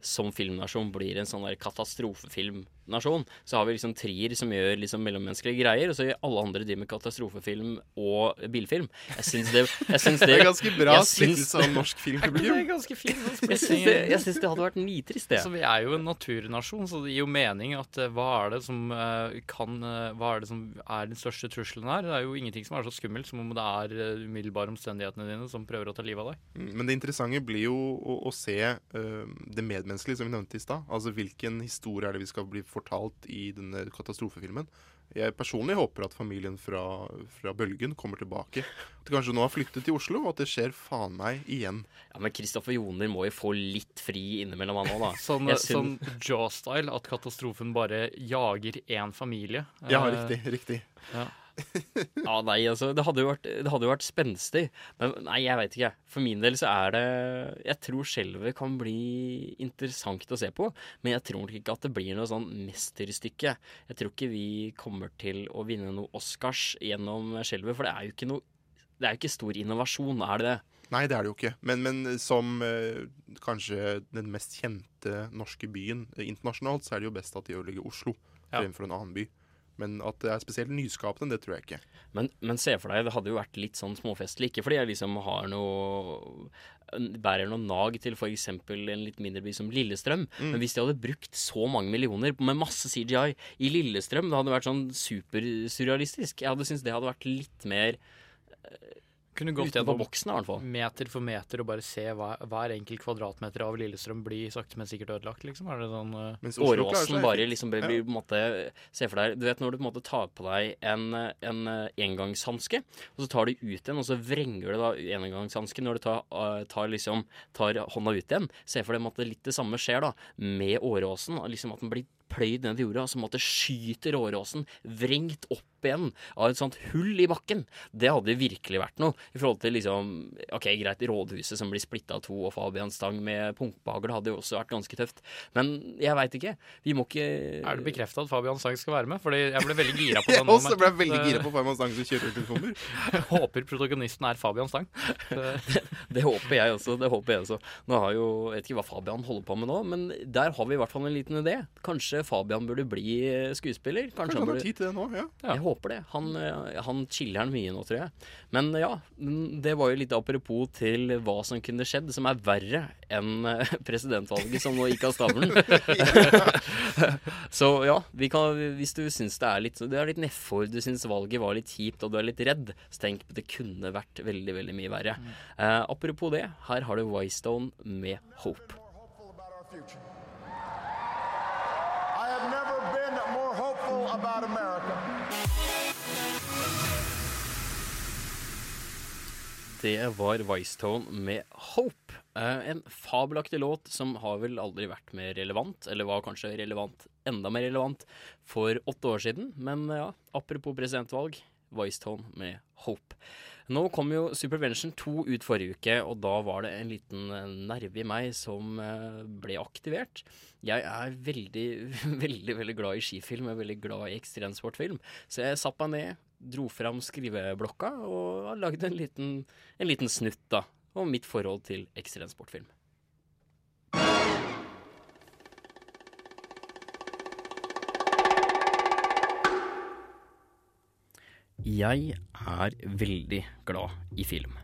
som filmnasjon blir en sånn der katastrofefilmnasjon, så har vi liksom Trier som gjør liksom mellommenneskelige greier, og så gjør alle andre de med katastrofefilm og bilfilm. Jeg syns det, jeg syns det Det er ganske bra splittelse av norsk Det filmpublikum. ganske fint. Jeg syns det, jeg syns det hadde vært nitrist, det. Så vi er jo en naturnasjon, så det gir jo mening at eh, hva er det som eh, kan eh, Hva er det som er den største trusselen her? Det er jo ingenting som er så skummelt som om det er umiddelbare omstendighetene dine som prøver å ta livet av deg. Mm, Men det interessante blir jo å, å se uh, det medmenneskelige, som vi nevnte i stad. Altså hvilken historie er det vi skal bli fortalt i denne katastrofefilmen. Jeg personlig håper at familien fra, fra Bølgen kommer tilbake. At de kanskje nå har flyttet til Oslo, og at det skjer faen meg igjen. Ja, Men Kristoffer Joner må jo få litt fri innimellom han òg, da. Sånn, sånn Jaw-style, at katastrofen bare jager én familie. Ja, Eh, riktig. riktig. Ja. Ja, nei, altså, det hadde jo vært, det hadde jo vært spenstig. Men nei, jeg veit ikke. For min del så er det Jeg tror skjelvet kan bli interessant å se på, men jeg tror ikke at det blir noe sånn mesterstykke. Jeg tror ikke vi kommer til å vinne noe Oscars gjennom skjelvet, for det er jo ikke noe Det er jo ikke stor innovasjon, er det det? Nei, det er det jo ikke. Men, men som eh, kanskje den mest kjente norske byen eh, internasjonalt, så er det jo best at de ødelegger Oslo Ja. fremfor en annen by. Men at det er spesielt nyskapende, det tror jeg ikke. Men, men se for deg, det hadde jo vært litt sånn småfestlig. Ikke fordi jeg liksom har noe Bærer noe nag til f.eks. en litt mindre by som Lillestrøm. Mm. Men hvis de hadde brukt så mange millioner med masse CGI i Lillestrøm, det hadde vært sånn supersurrealistisk. Jeg hadde syntes det hadde vært litt mer Kunne gått gjennom boksen, i hvert fall. meter for meter og bare se hva, hver enkelt kvadratmeter av Lillestrøm bli sakte, men sikkert ødelagt, liksom? Er det sånn klarer Åråsen bare liksom blir, blir på en måte Se for deg Du vet når du på en måte tar på deg en, en eh, engangshanske, og så tar du ut en, og så vrenger du da engangshansken når du tar, uh, tar liksom Tar hånda ut igjen. Se for deg at litt det samme skjer da med Åråsen. Liksom at den blir pløyd ned i jorda, så måtte skyter Åråsen vrengt opp igjen av et sånt hull i bakken. Det hadde virkelig vært noe. I forhold til liksom Ok, greit, rådhuset som blir splitta av to, og Fabian Stang med punktbagel hadde jo også vært ganske tøft. Men jeg veit ikke. Vi må ikke Er det bekrefta at Fabian Stang skal være med? Fordi jeg ble veldig gira på den. Jeg nå. også ble veldig gira på Fabian Stang som kjører telefoner. Håper protagonisten er Fabian Stang. Det- Det håper jeg også. det håper jeg også. Nå har jo, Jeg vet ikke hva Fabian holder på med nå, men der har vi i hvert fall en liten idé. Kanskje Fabian burde bli skuespiller? Kanskje han har burde- tid til det nå? ja. Jeg håper det. Han, chiller han chiller'n mye nå, tror jeg. Men ja, mm, det var jo litt apropos til hva som kunne skjedd, som er verre enn eh, presidentvalget som nå gikk av stabelen. Så ja, vi kan, hvis du syns det er litt, det er litt nedfor, du syns valget var litt kjipt og du er litt redd, så tenk på det kunne vært veldig, veldig mye verre. Eh, apropos det, her har du Wystone med Hope. I have never been more hopeful about America. Det var Wystone med Hope. Eh, en fabelaktig låt som har vel aldri vært mer relevant, eller var kanskje relevant, enda mer relevant, for åtte år siden. Men ja, apropos presidentvalg, Wystone med Hope. Nå kom jo Supervention 2 ut forrige uke, og da var det en liten eh, nerve i meg som eh, ble aktivert. Jeg er veldig, veldig veldig glad i skifilm, jeg er veldig glad i ekstremsportfilm. Så jeg satte meg ned, dro fram skriveblokka og har lagd en en liten snutt da, om mitt forhold til ekstremsportfilm. Jeg er veldig glad i film.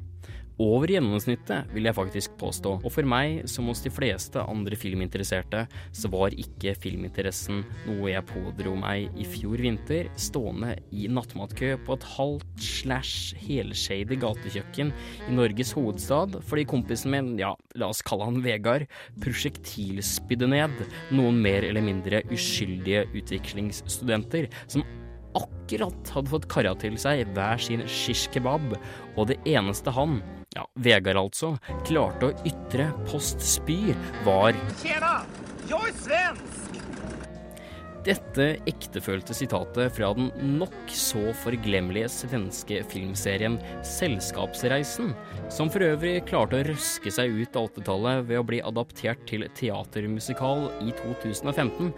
Over gjennomsnittet, vil jeg faktisk påstå. Og for meg, som hos de fleste andre filminteresserte, så var ikke filminteressen noe jeg pådro meg i fjor vinter, stående i nattmatkø på et halvt slash helshady gatekjøkken i Norges hovedstad, fordi kompisen min, ja, la oss kalle han Vegard, prosjektilspydde ned noen mer eller mindre uskyldige utviklingsstudenter som akkurat hadde fått kara til seg hver sin shish kebab, og det eneste han, ja, Vegard altså, klarte å ytre post spy, var Tjena! Jeg er svensk! Dette ektefølte sitatet fra den nok så forglemmelige svenske filmserien Selskapsreisen, som for øvrig klarte å røske seg ut av 80-tallet ved å bli adaptert til teatermusikal i 2015,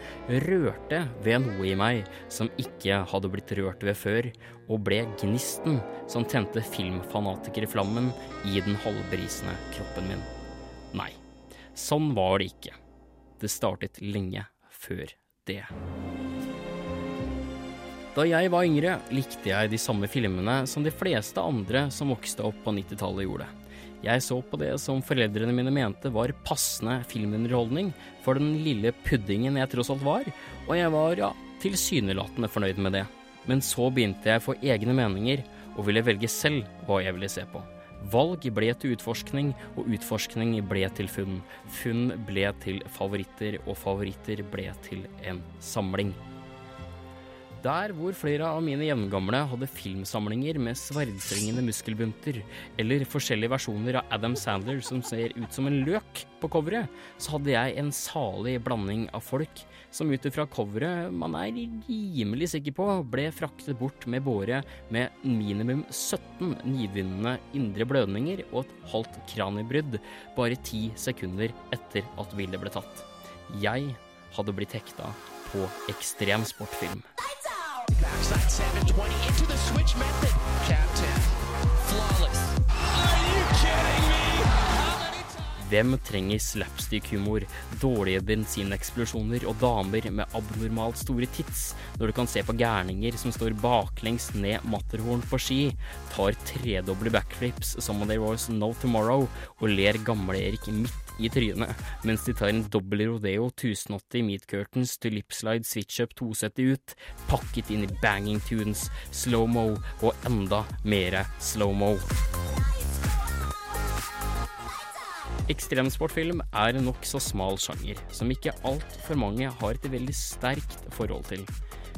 rørte ved noe i meg som ikke hadde blitt rørt ved før, og ble gnisten som tente filmfanatikerflammen i den halvbrisende kroppen min. Nei, sånn var det ikke. Det startet lenge før det. Da jeg var yngre, likte jeg de samme filmene som de fleste andre som vokste opp på 90-tallet gjorde. Jeg så på det som foreldrene mine mente var passende filmunderholdning for den lille puddingen jeg tross alt var, og jeg var, ja, tilsynelatende fornøyd med det. Men så begynte jeg å få egne meninger, og ville velge selv hva jeg ville se på. Valg ble til utforskning, og utforskning ble til funn. Funn ble til favoritter, og favoritter ble til en samling. Der hvor flere av mine jevngamle hadde filmsamlinger med sverdstrengende muskelbunter, eller forskjellige versjoner av Adam Sandler som ser ut som en løk på coveret, så hadde jeg en salig blanding av folk som ut ifra coveret man er rimelig sikker på ble fraktet bort med båre med minimum 17 nidvinnende indre blødninger og et halvt kraniebrudd bare ti sekunder etter at bildet ble tatt. Jeg hadde blitt hekta på ekstrem sportfilm. Backside 720 into the switch method. Captain. Flawless. Are you kidding me? Hvem trenger slapstick-humor, dårlige bensineksplosjoner og damer med abnormalt store tits når du kan se på gærninger som står baklengs ned Matterhorn på ski, tar tredoble backflips som om there was no tomorrow og ler gamle-Erik midt i trynet, mens de tar en dobbel rodeo 1080 meat curtains til lipslide switch-up 270 ut, pakket inn i banging tunes, slow-mo og enda mere slow-mo. Ekstremsportfilm er en nokså smal sjanger, som ikke altfor mange har et veldig sterkt forhold til.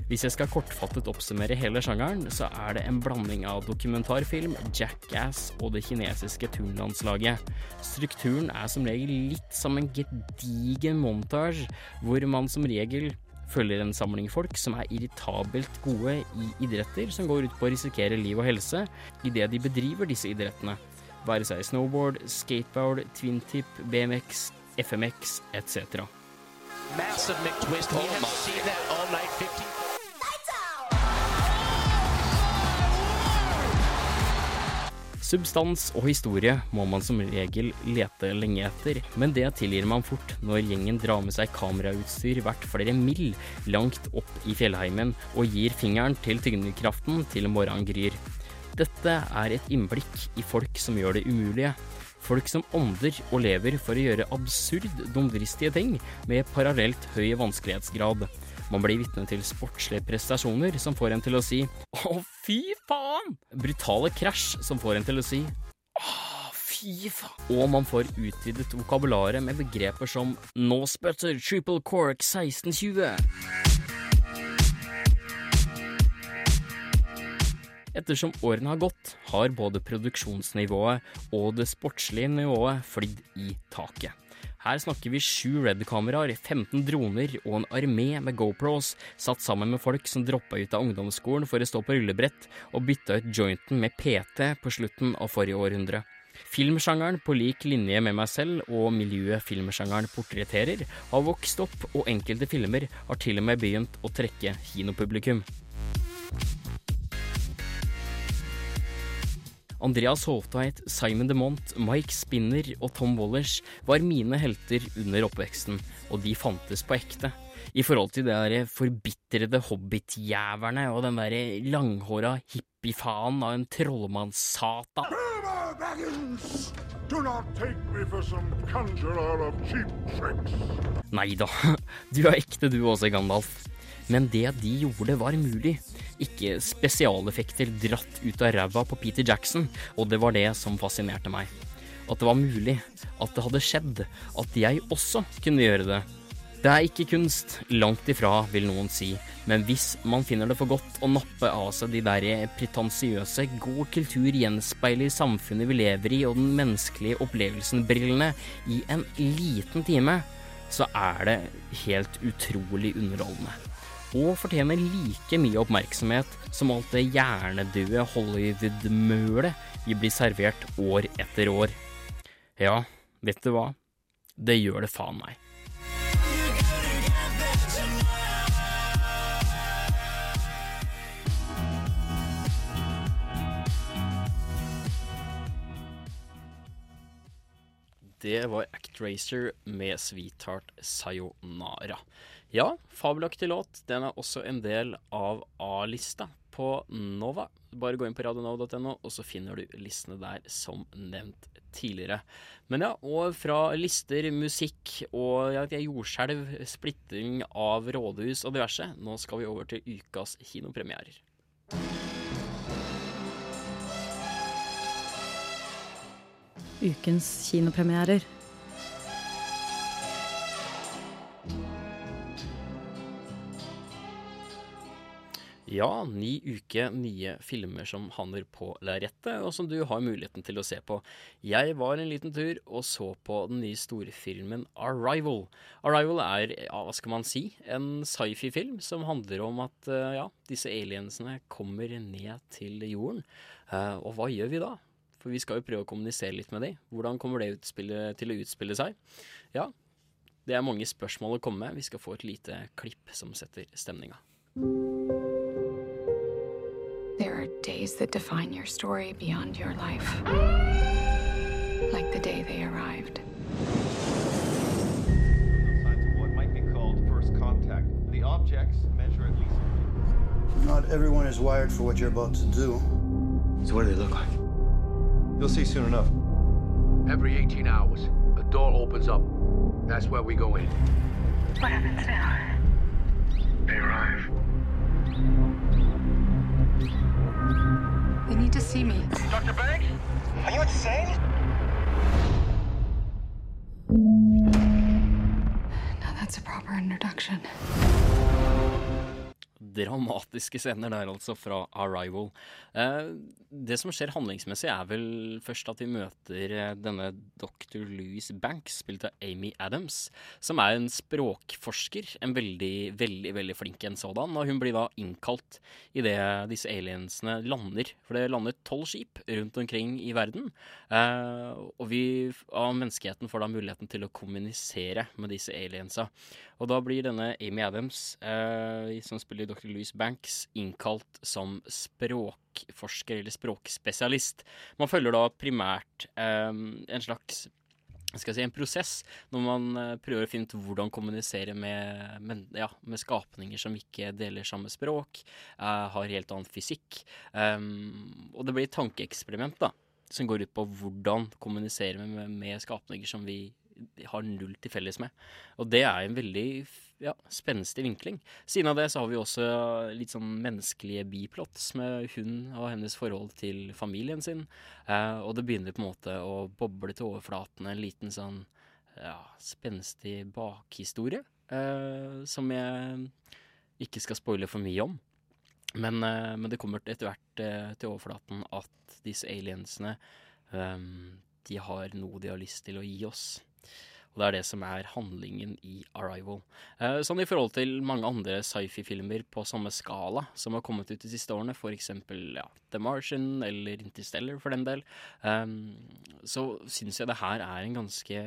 Hvis jeg skal kortfattet oppsummere hele sjangeren, så er det en blanding av dokumentarfilm, jackass og det kinesiske turnlandslaget. Strukturen er som regel litt som en gedigen montage, hvor man som regel følger en samling folk som er irritabelt gode i idretter som går ut på å risikere liv og helse idet de bedriver disse idrettene, være seg snowboard, skateboard, twintip, BMX, FMX etc. Massive McTwist. We have seen that all night. 15. Substans og historie må man som regel lete lenge etter, men det tilgir man fort når gjengen drar med seg kamerautstyr verdt flere mil langt opp i fjellheimen og gir fingeren til tyngdekraften til morgenen gryr. Dette er et innblikk i folk som gjør det umulige. Folk som ånder og lever for å gjøre absurd dumdristige ting med parallelt høy vanskelighetsgrad. Man blir vitne til sportslige prestasjoner som får en til å si å, fy faen! Brutale krasj som får en til å si å, fy faen! Og man får utvidet vokabularet med begreper som Nosbutter triple cork 1620. Ettersom årene har gått, har både produksjonsnivået og det sportslige nivået flydd i taket. Her snakker vi sju Red-kameraer, 15 droner og en armé med GoPros satt sammen med folk som droppa ut av ungdomsskolen for å stå på rullebrett og bytta ut jointen med PT på slutten av forrige århundre. Filmsjangeren, på lik linje med meg selv og miljøet filmsjangeren portretterer, har vokst opp, og enkelte filmer har til og med begynt å trekke kinopublikum. Andreas Hovtveit, Simon DeMont, Mike Spinner og Tom Wallers var mine helter under oppveksten, og de fantes på ekte. I forhold til de der forbitrede hobbitjæverne og den der langhåra hippiefaen av en trollmannssatan. Nei da, du er ekte du også, Gandalf. Men det de gjorde var mulig. Ikke spesialeffekter dratt ut av ræva på Peter Jackson, og det var det som fascinerte meg. At det var mulig, at det hadde skjedd, at jeg også kunne gjøre det. Det er ikke kunst, langt ifra, vil noen si, men hvis man finner det for godt å nappe av seg de der pretensiøse god kultur gjenspeiler samfunnet vi lever i og den menneskelige opplevelsen-brillene i en liten time, så er det helt utrolig underholdende og fortjener like mye oppmerksomhet som alt det hjernedøde Hollywood-mølet vi blir servert år etter år. Ja, vet du hva? Det gjør det faen meg. Det var Actracer med Sweetheart Sayonara. Ja, fabelaktig låt. Den er også en del av A-lista på Nova. Bare gå inn på radionova.no, og så finner du listene der som nevnt tidligere. Men ja, og fra lister, musikk og jordskjelv, splitting av rådhus og diverse, nå skal vi over til ukas kinopremierer. Ukens kinopremierer. Ja, ni uke nye filmer som havner på lerretet, og som du har muligheten til å se på. Jeg var en liten tur og så på den nye storfilmen Arrival. Arrival er, ja, hva skal man si, en sci-fi-film som handler om at eh, ja, disse aliensene kommer ned til jorden. Eh, og hva gjør vi da? For vi skal jo prøve å kommunisere litt med dem. Hvordan kommer det til å utspille seg? Ja, det er mange spørsmål å komme med. Vi skal få et lite klipp som setter stemninga. There are days that define your story beyond your life. Like the day they arrived. What might be called first contact. The objects measure at least. Not everyone is wired for what you're about to do. So what do they look like? You'll see soon enough. Every 18 hours, a door opens up. That's where we go in. What happens now? They arrive. They need to see me. Dr. Banks? Are you insane? Now that's a proper introduction. Dramatiske scener der, altså, fra Arrival. Eh, det som skjer handlingsmessig, er vel først at vi møter eh, denne dr. Louis Banks, spilt av Amy Adams, som er en språkforsker. En veldig, veldig veldig flink en sådan. Og hun blir da innkalt idet disse aliensene lander. For det lander tolv skip rundt omkring i verden. Eh, og vi av menneskeheten får da muligheten til å kommunisere med disse aliensa. Og da blir denne Amy Adams, eh, som spiller Dr. Louis Banks, innkalt som språkforsker eller språkspesialist. Man følger da primært eh, en slags skal jeg si, en prosess når man eh, prøver å finne ut hvordan kommunisere med, med, ja, med skapninger som ikke deler samme språk, eh, har helt annen fysikk. Um, og det blir et tankeeksperiment da, som går ut på hvordan kommunisere med, med skapninger som vi har null til felles med. Og det er en veldig ja, spenstig vinkling. Siden av det så har vi også litt sånn menneskelige biplots med hun og hennes forhold til familien sin. Eh, og det begynner på en måte å boble til overflaten en liten sånn ja, spenstig bakhistorie. Eh, som jeg ikke skal spoile for mye om. Men, eh, men det kommer etter hvert eh, til overflaten at disse aliensene eh, de har noe de har lyst til å gi oss. Og det er det som er handlingen i Arrival. Eh, sånn i forhold til mange andre sci-fi-filmer på samme skala som har kommet ut de siste årene, f.eks. Ja, The Martian eller Interstellar for den del, um, så syns jeg det her er en ganske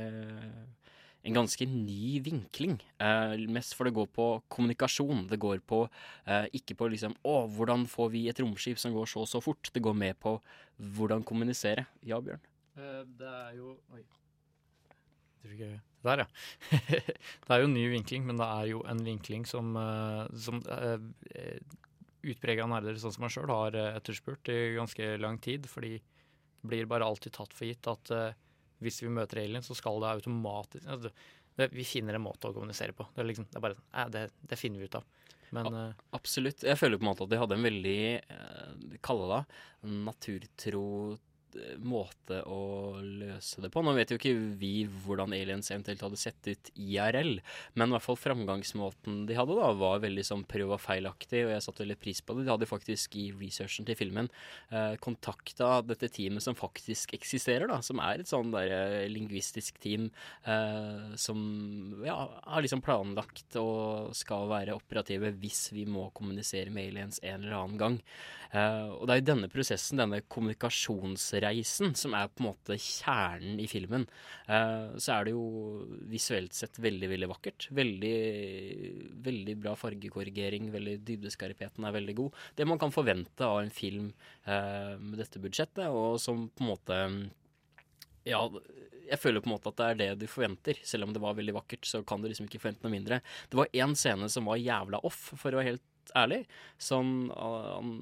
en ganske ny vinkling. Eh, mest for det går på kommunikasjon. Det går på eh, ikke på liksom Å, hvordan får vi et romskip som går så og så fort? Det går med på hvordan kommunisere. Ja, Bjørn? Eh, det er jo Oi. Der, ja. det er jo en ny vinkling, men det er jo en vinkling som, uh, som uh, utprega nerder sånn som meg sjøl har uh, etterspurt i ganske lang tid. Fordi det blir bare alltid tatt for gitt at hvis vi møter alien, så skal det automatisk altså, det, Vi finner en måte å kommunisere på. Det er, liksom, det er bare eh, det, det, finner vi ut av. Men, ja, absolutt. Jeg føler på en måte at de hadde en veldig, eh, kalle det, naturtro måte å løse det på. Nå vet jo ikke vi hvordan aliens eventuelt hadde sett ut IRL, men i hvert fall framgangsmåten de hadde, da, var veldig sånn prøv og feilaktig, og jeg satte veldig pris på det. De hadde faktisk i researchen til filmen eh, kontakta dette teamet som faktisk eksisterer, da, som er et sånn der eh, lingvistisk team eh, som ja, har liksom planlagt og skal være operative hvis vi må kommunisere med aliens en eller annen gang. Eh, og det er jo denne prosessen, denne kommunikasjonsreisen, som er på en måte kjernen i filmen. Eh, så er det jo visuelt sett veldig, veldig vakkert. Veldig, veldig bra fargekorrigering. veldig Dybdeskarpheten er veldig god. Det man kan forvente av en film eh, med dette budsjettet, og som på en måte ja, jeg føler på en måte at det er det du forventer. Selv om det var veldig vakkert, så kan du liksom ikke forvente noe mindre. Det var én scene som var jævla off, for å være helt ærlig. Sånn,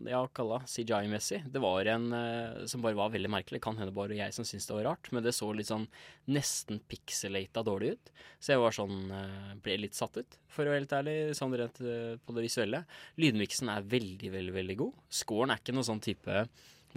ja, kalla CJI-messig. Det var en uh, som bare var veldig merkelig. Kan hende bare jeg som syntes det var rart, men det så litt sånn nesten pixelata dårlig ut. Så jeg var sånn uh, ble litt satt ut, for å være helt ærlig, sånn rent uh, på det visuelle. Lydmiksen er veldig, veldig, veldig god. Scoren er ikke noe sånn type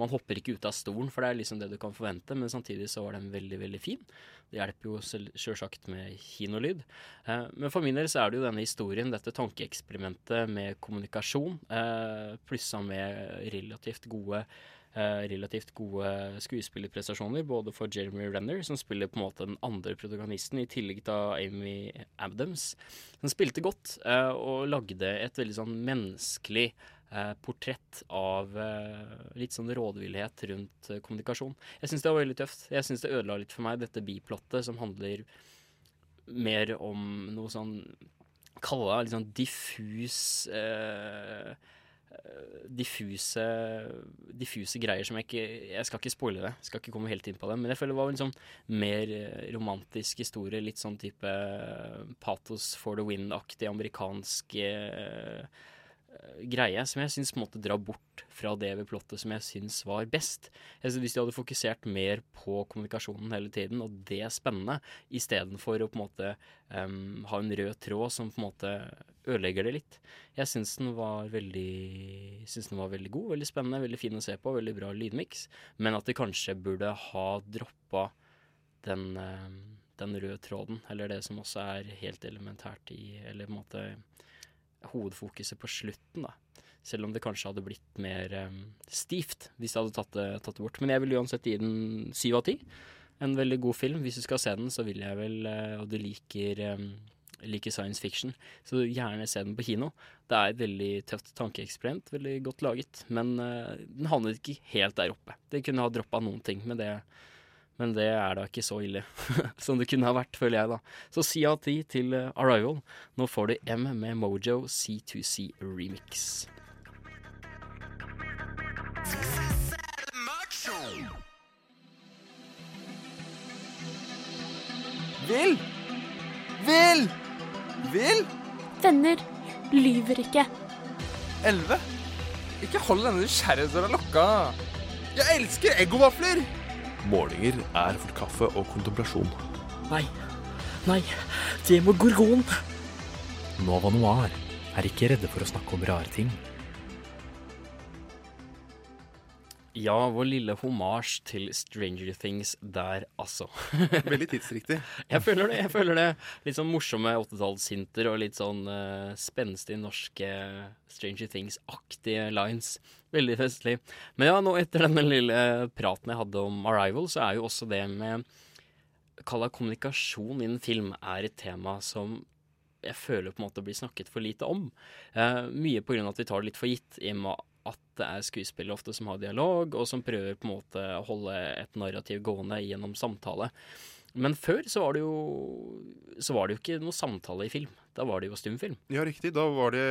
man hopper ikke ut av stolen, for det er liksom det du kan forvente, men samtidig så var den veldig, veldig fin. Det hjelper jo sjølsagt med kinolyd. Eh, men for min del så er det jo denne historien, dette tankeeksperimentet med kommunikasjon, eh, plussa med relativt gode Eh, relativt gode skuespillerprestasjoner, både for Jeremy Renner, som spiller på en måte den andre protagonisten, i tillegg til Amy Adams. Hun spilte godt eh, og lagde et veldig sånn menneskelig portrett av litt sånn rådvillhet rundt kommunikasjon. Jeg syns det var veldig tøft. Jeg syns det ødela litt for meg, dette biplottet som handler mer om noe sånn Kalle det litt sånn diffus eh, diffuse, diffuse greier som jeg ikke Jeg skal ikke spoile det, skal ikke komme helt inn på det, men jeg føler det var en sånn mer eh, romantisk historie. Litt sånn type patos for the wind-aktig amerikansk uh, greie som jeg syns måtte dra bort fra det ved plottet som jeg syns var best. Jeg Hvis de hadde fokusert mer på kommunikasjonen hele tiden, og det er spennende, istedenfor å på en måte um, ha en rød tråd som på en måte ødelegger det litt. Jeg syns den var veldig synes den var veldig god, veldig spennende, veldig fin å se på, veldig bra lydmiks, men at de kanskje burde ha droppa den, den røde tråden, eller det som også er helt elementært i Eller på en måte hovedfokuset på slutten, da. Selv om det kanskje hadde blitt mer um, stivt hvis jeg hadde tatt det, tatt det bort. Men jeg vil uansett gi den syv av ti. En veldig god film. Hvis du skal se den, så vil jeg vel, eh, og du liker, um, liker science fiction, så gjerne se den på kino. Det er et veldig tøft tankeeksperiment, veldig godt laget. Men uh, den havnet ikke helt der oppe. Det kunne ha droppa noen ting, men det, men det er da ikke så ille som det kunne ha vært, føler jeg, da. Så si av ti til eh, Arrival. Nå får du M med Mojo C2C Remix. Vil! Vil! Vil! Venner lyver ikke. Elleve. Ikke hold denne nysgjerrighetsdøra lukka. Jeg elsker eggovafler! Morgener er for kaffe og kontemplasjon. Nei. Nei, det må gorgon. Nova Noir er ikke redde for å snakke om rare ting. Ja, vår lille homasj til Stranger Things der, altså. Veldig tidsriktig. Jeg føler det. jeg føler det Litt sånn morsomme åttitallshinter og litt sånn uh, spenstig norske Stranger Things-aktige lines. Veldig festlig. Men ja, nå etter denne lille praten jeg hadde om Arrival, så er jo også det med Kall det kommunikasjon innen film er et tema som jeg føler på en måte blir snakket for lite om. Uh, mye av at vi tar det litt for gitt i og med at det er skuespillere ofte som har dialog, og som prøver på en måte å holde et narrativ gående gjennom samtale. Men før så var det jo var det jo ikke noe samtale i film. Da var det jo stumfilm. Ja, riktig. Da var det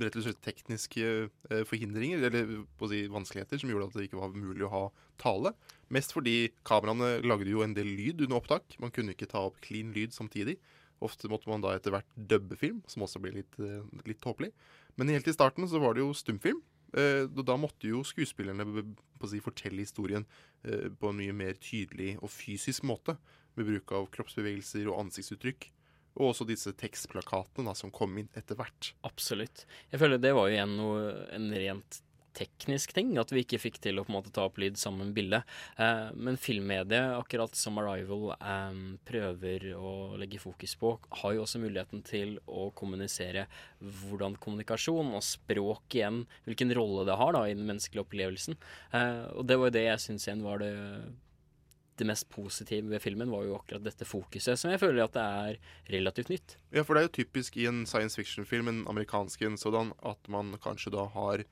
rett og slett tekniske eh, forhindringer, eller si vanskeligheter, som gjorde at det ikke var mulig å ha tale. Mest fordi kameraene lagde jo en del lyd under opptak. Man kunne ikke ta opp clean lyd samtidig. Ofte måtte man da etter hvert dubbe film, som også ble litt, eh, litt tåpelig. Men helt i starten så var det jo stumfilm. Eh, da måtte jo skuespillerne si, fortelle historien eh, på en mye mer tydelig og fysisk måte. Med bruk av kroppsbevegelser og ansiktsuttrykk. Og også disse tekstplakatene da, som kom inn etter hvert. Absolutt. Jeg føler det var jo igjen noe, en rent teknisk ting, at vi ikke fikk til å på en måte ta opp lyd sammen med bilde. Eh, men filmmediet, akkurat som Arrival eh, prøver å legge fokus på, har jo også muligheten til å kommunisere hvordan kommunikasjon og språk igjen, hvilken rolle det har da i den menneskelige opplevelsen. Eh, og det var jo det jeg syns igjen var det det mest positive ved filmen var jo akkurat dette fokuset, som jeg føler at det er relativt nytt. Ja, for det er jo typisk i en science fiction-film, en amerikansk en sådan, at man kanskje da har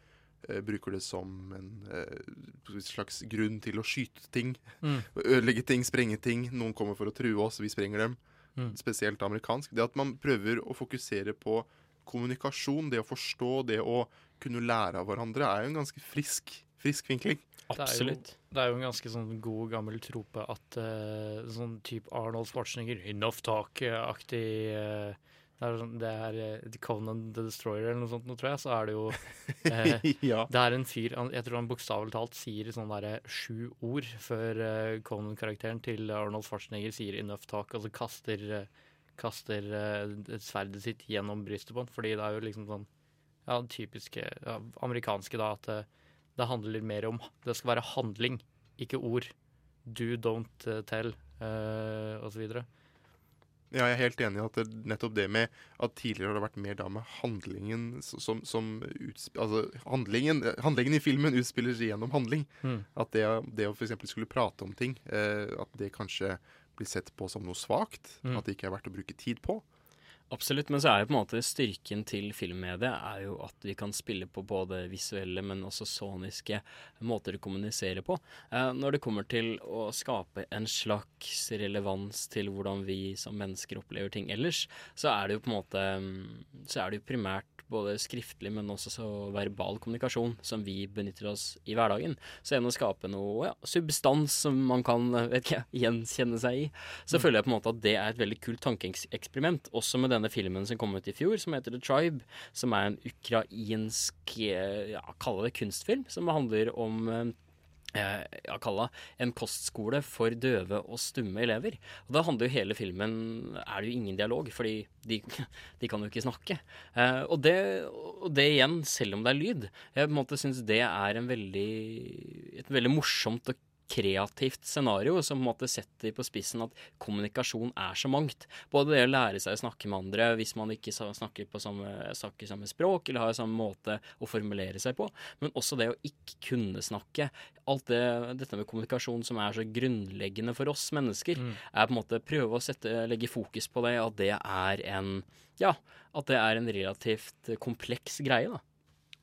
bruker det som en eh, slags grunn til å skyte ting. Mm. Ødelegge ting, sprenge ting. Noen kommer for å true oss, vi sprenger dem. Mm. Spesielt amerikansk. Det at man prøver å fokusere på kommunikasjon, det å forstå, det å kunne lære av hverandre, er jo en ganske frisk, frisk vinkling. Det er, jo, det er jo en ganske sånn god, gammel trope at uh, sånn type Arnold Schwarzenegger, enough talk-aktig eh, det er, sånn- det er eh, Conan the Destroyer eller noe sånt, nå tror jeg. Så er det jo eh, Ja. Det er en fyr Jeg tror han bokstavelig talt sier sånn derre sju ord før eh, Conan-karakteren til Arnold Schwarzenegger sier 'enough talk', altså kaster, eh, kaster eh, sverdet sitt gjennom brystet på han. Fordi det er jo liksom sånn Ja, det typiske ja, amerikanske, da, at eh, det handler mer om Det skal være handling, ikke ord. Do, don't eh, tell, uh, og så. Ja, jeg er helt enig i at det, nettopp det med at tidligere har det vært mer da med handlingen som, som utsp Altså handlingen, handlingen i filmen utspiller seg gjennom handling. Mm. At det, det å f.eks. skulle prate om ting, eh, at det kanskje blir sett på som noe svakt. Mm. At det ikke er verdt å bruke tid på. Absolutt, men så er jo på en måte styrken til filmmediet er jo at vi kan spille på både visuelle, men også soniske måter å kommunisere på. Eh, når det kommer til å skape en slags relevans til hvordan vi som mennesker opplever ting ellers, så er det jo på en måte mm, Så er det jo primært både skriftlig, men også så verbal kommunikasjon som vi benytter oss i hverdagen. Så gjennom å skape noe ja, substans som man kan vet ikke, gjenkjenne seg i, så Mm. føler jeg på en måte at det er et veldig kult tankeeksperiment. Også med denne filmen som kom ut i fjor, som heter The Tribe, som er en ukrainsk eh, ja, Kall det kunstfilm, som handler om eh, ja, kalla en kostskole for døve og stumme elever. Og da handler jo hele filmen Er det jo ingen dialog, fordi de, de kan jo ikke snakke. Eh, og, det, og det igjen, selv om det er lyd. Jeg på en måte syns det er en veldig, et veldig morsomt og kreativt scenario som på en måte setter på spissen at kommunikasjon er så mangt. Både det å lære seg å snakke med andre hvis man ikke snakker på samme, snakker samme språk eller har samme måte å formulere seg på, men også det å ikke kunne snakke. Alt det, dette med kommunikasjon som er så grunnleggende for oss mennesker, er på en måte prøve å sette, legge fokus på det, at det er en ja, at det er en relativt kompleks greie, da.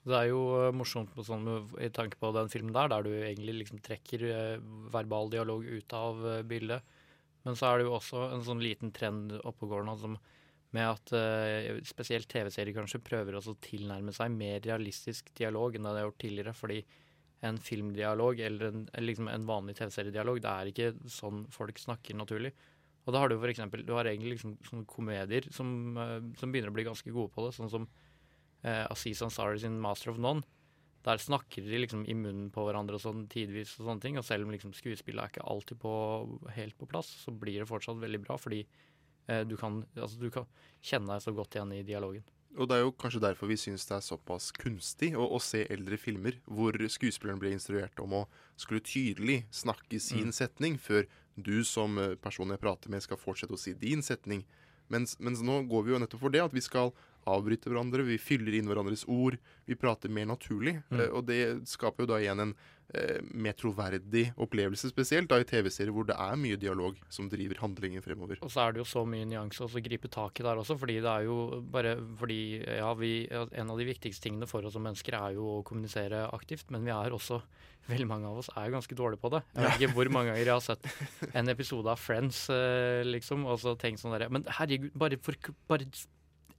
Det er jo eh, morsomt sånn, i tanke på den filmen der, der du egentlig liksom trekker eh, verbal dialog ut av eh, bildet. Men så er det jo også en sånn liten trend oppegående altså, med at spesielt TV-serier kanskje prøver å tilnærme seg mer realistisk dialog enn det de har gjort tidligere. Fordi en filmdialog eller en, liksom en vanlig TV-seriedialog, det er ikke sånn folk snakker naturlig. Og da har du for eksempel, du har egentlig liksom komedier som, som begynner å bli ganske gode på det, sånn som eh, Aziz Ansari sin 'Master of None'. Der snakker de liksom i munnen på hverandre og sånn tidvis, og sånne ting. Og selv om liksom skuespillet er ikke alltid på, helt på plass, så blir det fortsatt veldig bra, fordi eh, du, kan, altså, du kan kjenne deg så godt igjen i dialogen. Og det er jo kanskje derfor vi syns det er såpass kunstig å, å se eldre filmer hvor skuespilleren ble instruert om å skulle tydelig snakke sin Mm. setning før du som personen person jeg prater med, skal fortsette å si din setning. Mens, mens nå går vi jo nettopp for det at vi skal avbryte hverandre, vi fyller inn hverandres ord, vi prater mer naturlig. Mm. Eh, og det skaper jo da igjen en eh, mer troverdig opplevelse, spesielt da i TV-serier hvor det er mye dialog som driver handlingen fremover. Og så er det jo så mye nyanse også å gripe tak i der også, fordi det er jo bare fordi ja, vi, en av de viktigste tingene for oss som mennesker er jo å kommunisere aktivt, men vi er også Veldig mange av oss er ganske dårlige på det. Jeg vet ikke hvor mange ganger jeg har sett en episode av Friends, eh, liksom, og så tenkt sånn derre Men herregud, bare for bare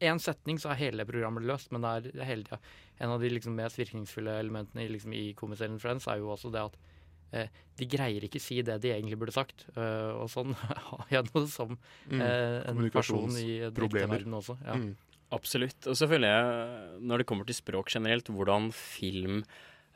én setning, så er hele programmet løst. Men det er hele tida En av de liksom mest virkningsfulle elementene i, liksom, i komiserien Friends er jo også det at eh, de greier ikke si det de egentlig burde sagt. Uh, og sånn har jeg noe som Mm. eh, en person i verden også. Ja. Mm. Absolutt. Og så føler jeg, når det kommer til språk generelt, hvordan film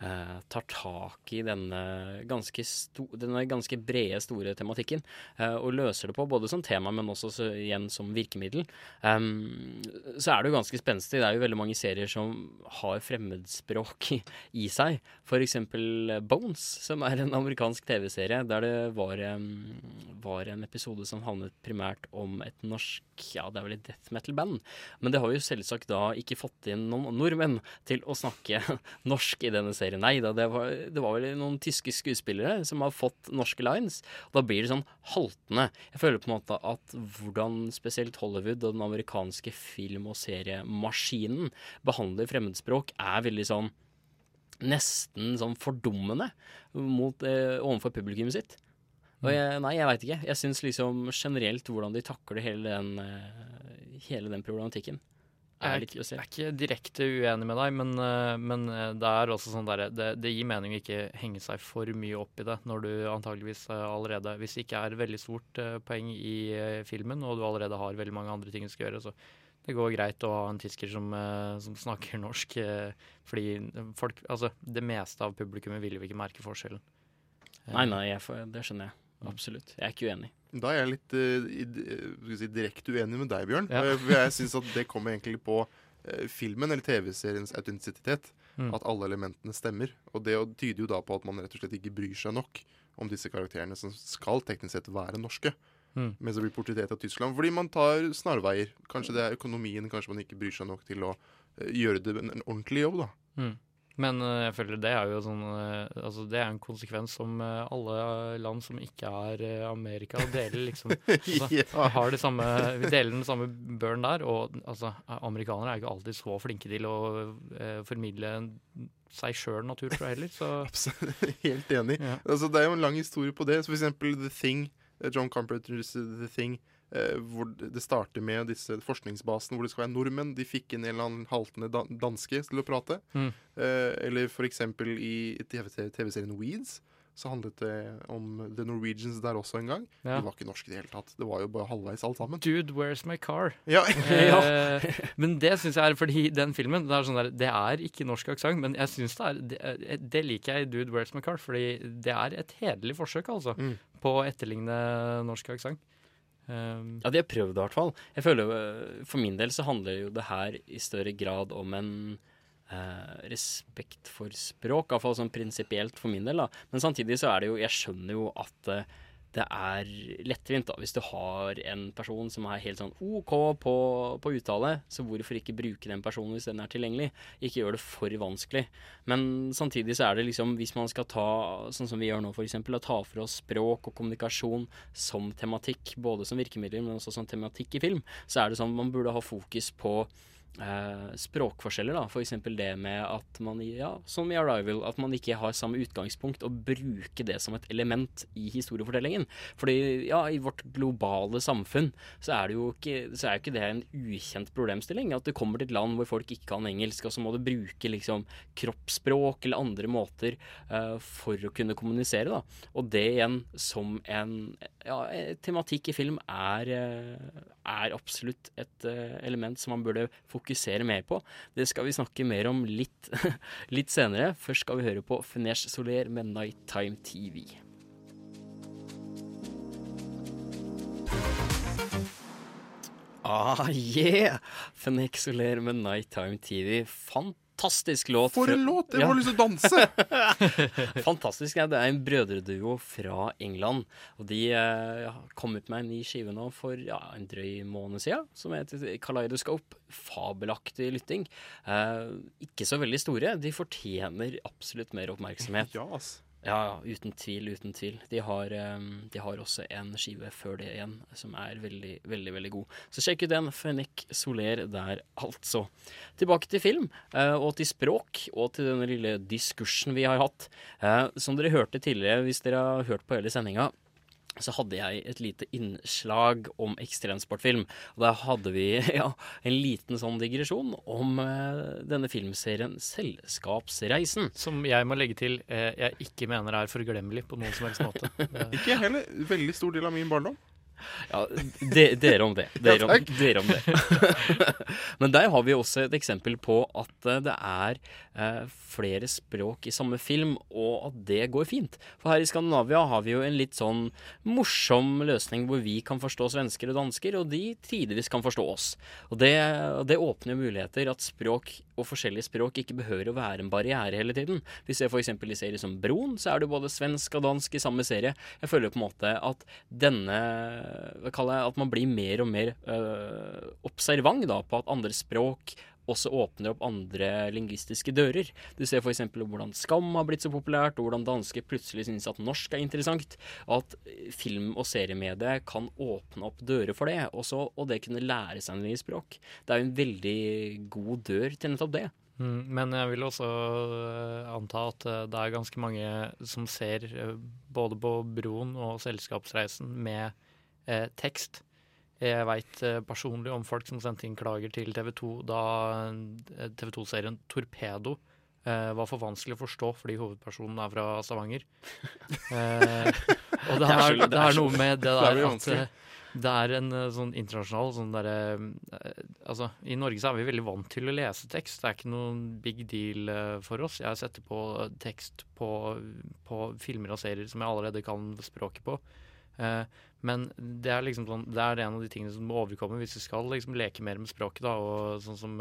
eh, tar tak i denne ganske, sto, denne ganske brede, store tematikken. eh, og løser det på både som tema, men også så, igjen som virkemiddel. Um, så er det jo ganske spenstig. Det er jo veldig mange serier som har fremmedspråk i, i seg. For eksempel Bones, som er en amerikansk TV-serie der det var, um, var en episode som handlet primært om et norsk Ja, det er vel et death metal-band. Men det har jo selvsagt da ikke fått inn noen nordmenn til å snakke norsk i denne serien. Nei da, det var, det var vel noen tyske skuespillere som har fått norske lines. Og da blir det sånn haltende. Jeg føler på en måte at hvordan spesielt Hollywood og den amerikanske film- og seriemaskinen behandler fremmedspråk, er veldig sånn nesten sånn fordummende mot, eh, overfor publikummet sitt. Og jeg, nei, jeg veit ikke. Jeg syns liksom generelt hvordan de takler hele den, eh, hele den problematikken. Er litt ikke, jeg er ikke direkte uenig med deg, men, eh, men eh, det er også sånn der, det, det gir mening å ikke henge seg for mye opp i det når du antageligvis eh, allerede Hvis det ikke er veldig stort poeng i filmen, og du allerede har veldig mange andre ting du skal gjøre, så det går greit å ha en tysker som, som snakker norsk, fordi folk Altså, det meste av publikummet vil jo ikke merke forskjellen. Nei, nei, jeg det skjønner jeg. Absolutt. Jeg er ikke uenig. Da er jeg litt vi si, direkte uenig med deg, Bjørn. Ja. Eh, For jeg syns at det kommer egentlig på filmen eller TV-seriens autentisitet. Mm. At alle elementene stemmer. Og det tyder jo da på at man rett og slett ikke bryr seg nok om disse karakterene som skal teknisk sett være norske. Mm. Mens det blir portrettert av Tyskland. Fordi man tar snarveier. Kanskje det er økonomien, kanskje man ikke bryr seg nok til å gjøre det en, en ordentlig jobb, da. Mm. Men eh, jeg føler det er jo sånn eh, Altså det er en konsekvens som eh, alle land som ikke er Amerika, deler liksom. Altså, Ja. Har det samme Vi deler den samme børen der, og altså amerikanere er ikke alltid så flinke til å eh, formidle seg sjøl natur, jeg heller. Så Helt enig. Altså, det er jo en lang historie på det. Så for eksempel The Thing, John Carpenters The Thing, hvor det starter med disse forskningsbasene hvor det skal være nordmenn. De fikk inn en eller annen haltende danske til å prate. Mm. Eh, eller for eksempel i TV- TV-serien Weeds. Så handlet det om The Norwegians der også en gang. Ja. De var ikke norske i det hele tatt. Det var jo bare halvveis alt sammen. Dude, where's my car? Ja. Eh, men det syns jeg er fordi den filmen Det er, sånn der, det er ikke norsk aksent, men jeg synes det er det, er- det liker jeg i Dude, where's my car? Fordi det er et hederlig forsøk, altså, Mm. på å etterligne norsk aksent. Um, Ja, de har prøvd i hvert fall. Jeg føler eh, For min del så handler jo det her i større grad om en eh, respekt for språk, iallfall sånn prinsipielt for min del. da. Men samtidig så er det jo Jeg skjønner jo at eh, det er lettvint da, hvis du har en person som er helt sånn OK på, på uttale, så hvorfor ikke bruke den personen hvis den er tilgjengelig? Ikke gjør det for vanskelig. Men samtidig så er det liksom, hvis man skal ta, sånn som vi gjør nå f.eks., å ta for oss språk og kommunikasjon som tematikk, både som virkemidler, men også som tematikk i film, så er det sånn man burde ha fokus på Eh, språkforskjeller, da. F.eks. det med at man, ja, som i Arrival, at man ikke har samme utgangspunkt og bruke det som et element i historiefortellingen. Fordi ja, i vårt globale samfunn så er det jo ikke, så er jo ikke det en ukjent problemstilling. At du kommer til et land hvor folk ikke kan engelsk, og så må du bruke liksom kroppsspråk eller andre måter eh, for å kunne kommunisere, da. Og det igjen som en ja, tematikk i film er, eh, er absolutt et eh, element som man burde fokusere mer på. Det skal vi snakke mer om litt, litt senere. Først skal vi høre på Fenesh Soler med Nighttime TV. Ah, yeah! Fenex Soler med Nighttime TV. Fantastisk låt. For en låt! Jeg får lyst til å danse! Fantastisk. Ja. Det er en brødreduo fra England. Og de eh, ja, kom ut med en ny skive nå for ja, en drøy måned siden, som heter Kaleidoskop. Fabelaktig lytting. Eh, ikke så veldig store. De fortjener absolutt mer oppmerksomhet. Ja, ass. Ja, uten tvil, uten tvil. De har, um, de har også en skive før det igjen som er veldig, veldig veldig god. Så sjekk ut den. Fennik Soler der, altså. Tilbake til film, uh, og til språk, og til denne lille diskursen vi har hatt. Uh, som dere hørte tidligere, hvis dere har hørt på hele sendinga, så hadde jeg et lite innslag om ekstremsportfilm. Og der hadde vi ja, en liten sånn digresjon om eh, denne filmserien Selskapsreisen. Som jeg må legge til eh, jeg ikke mener er forglemmelig på noen som helst måte. Ikke heller. Veldig stor del av min barndom. Ja, de, dere om det. Dere om, dere om det. Men der har vi også et eksempel på at eh, det er eh, flere språk i samme film, og at det går fint. For her i Skandinavia har vi jo en litt sånn morsom løsning hvor vi kan forstå svensker og dansker, og de tidvis kan forstå oss. Og det, det åpner muligheter at språk og forskjellige språk ikke behøver å være en barriere hele tiden. Vi ser f.eks. i serier som Broen, så er det både svensk og dansk i samme serie. Jeg føler på en måte at denne hva kaller jeg, At man blir mer og mer øh, observant da, på at andre språk også åpner opp andre lingvistiske dører. Du ser f.eks. hvordan Skam har blitt så populært, og hvordan danske plutselig synes at norsk er interessant. At film- og seriemediet kan åpne opp dører for det, også, og det kunne lære seg nye språk. Det er jo en veldig god dør til nettopp det. Mm, men jeg vil også uh, anta at uh, det er ganske mange som ser både på Broen og Selskapsreisen med tekst. Jeg veit personlig om folk som sendte inn klager til TV 2 da TV 2-serien Torpedo var for vanskelig å forstå fordi hovedpersonen er fra Stavanger. og det er, det er noe med det der at det er en sånn internasjonal sånn derre Altså, i Norge så er vi veldig vant til å lese tekst. Det er ikke noen big deal for oss. Jeg setter på tekst på, på filmer og serier som jeg allerede kan språket på. Men det er liksom sånn, det er en av de tingene som må overkomme hvis vi skal liksom leke mer med språket. da, Og sånn som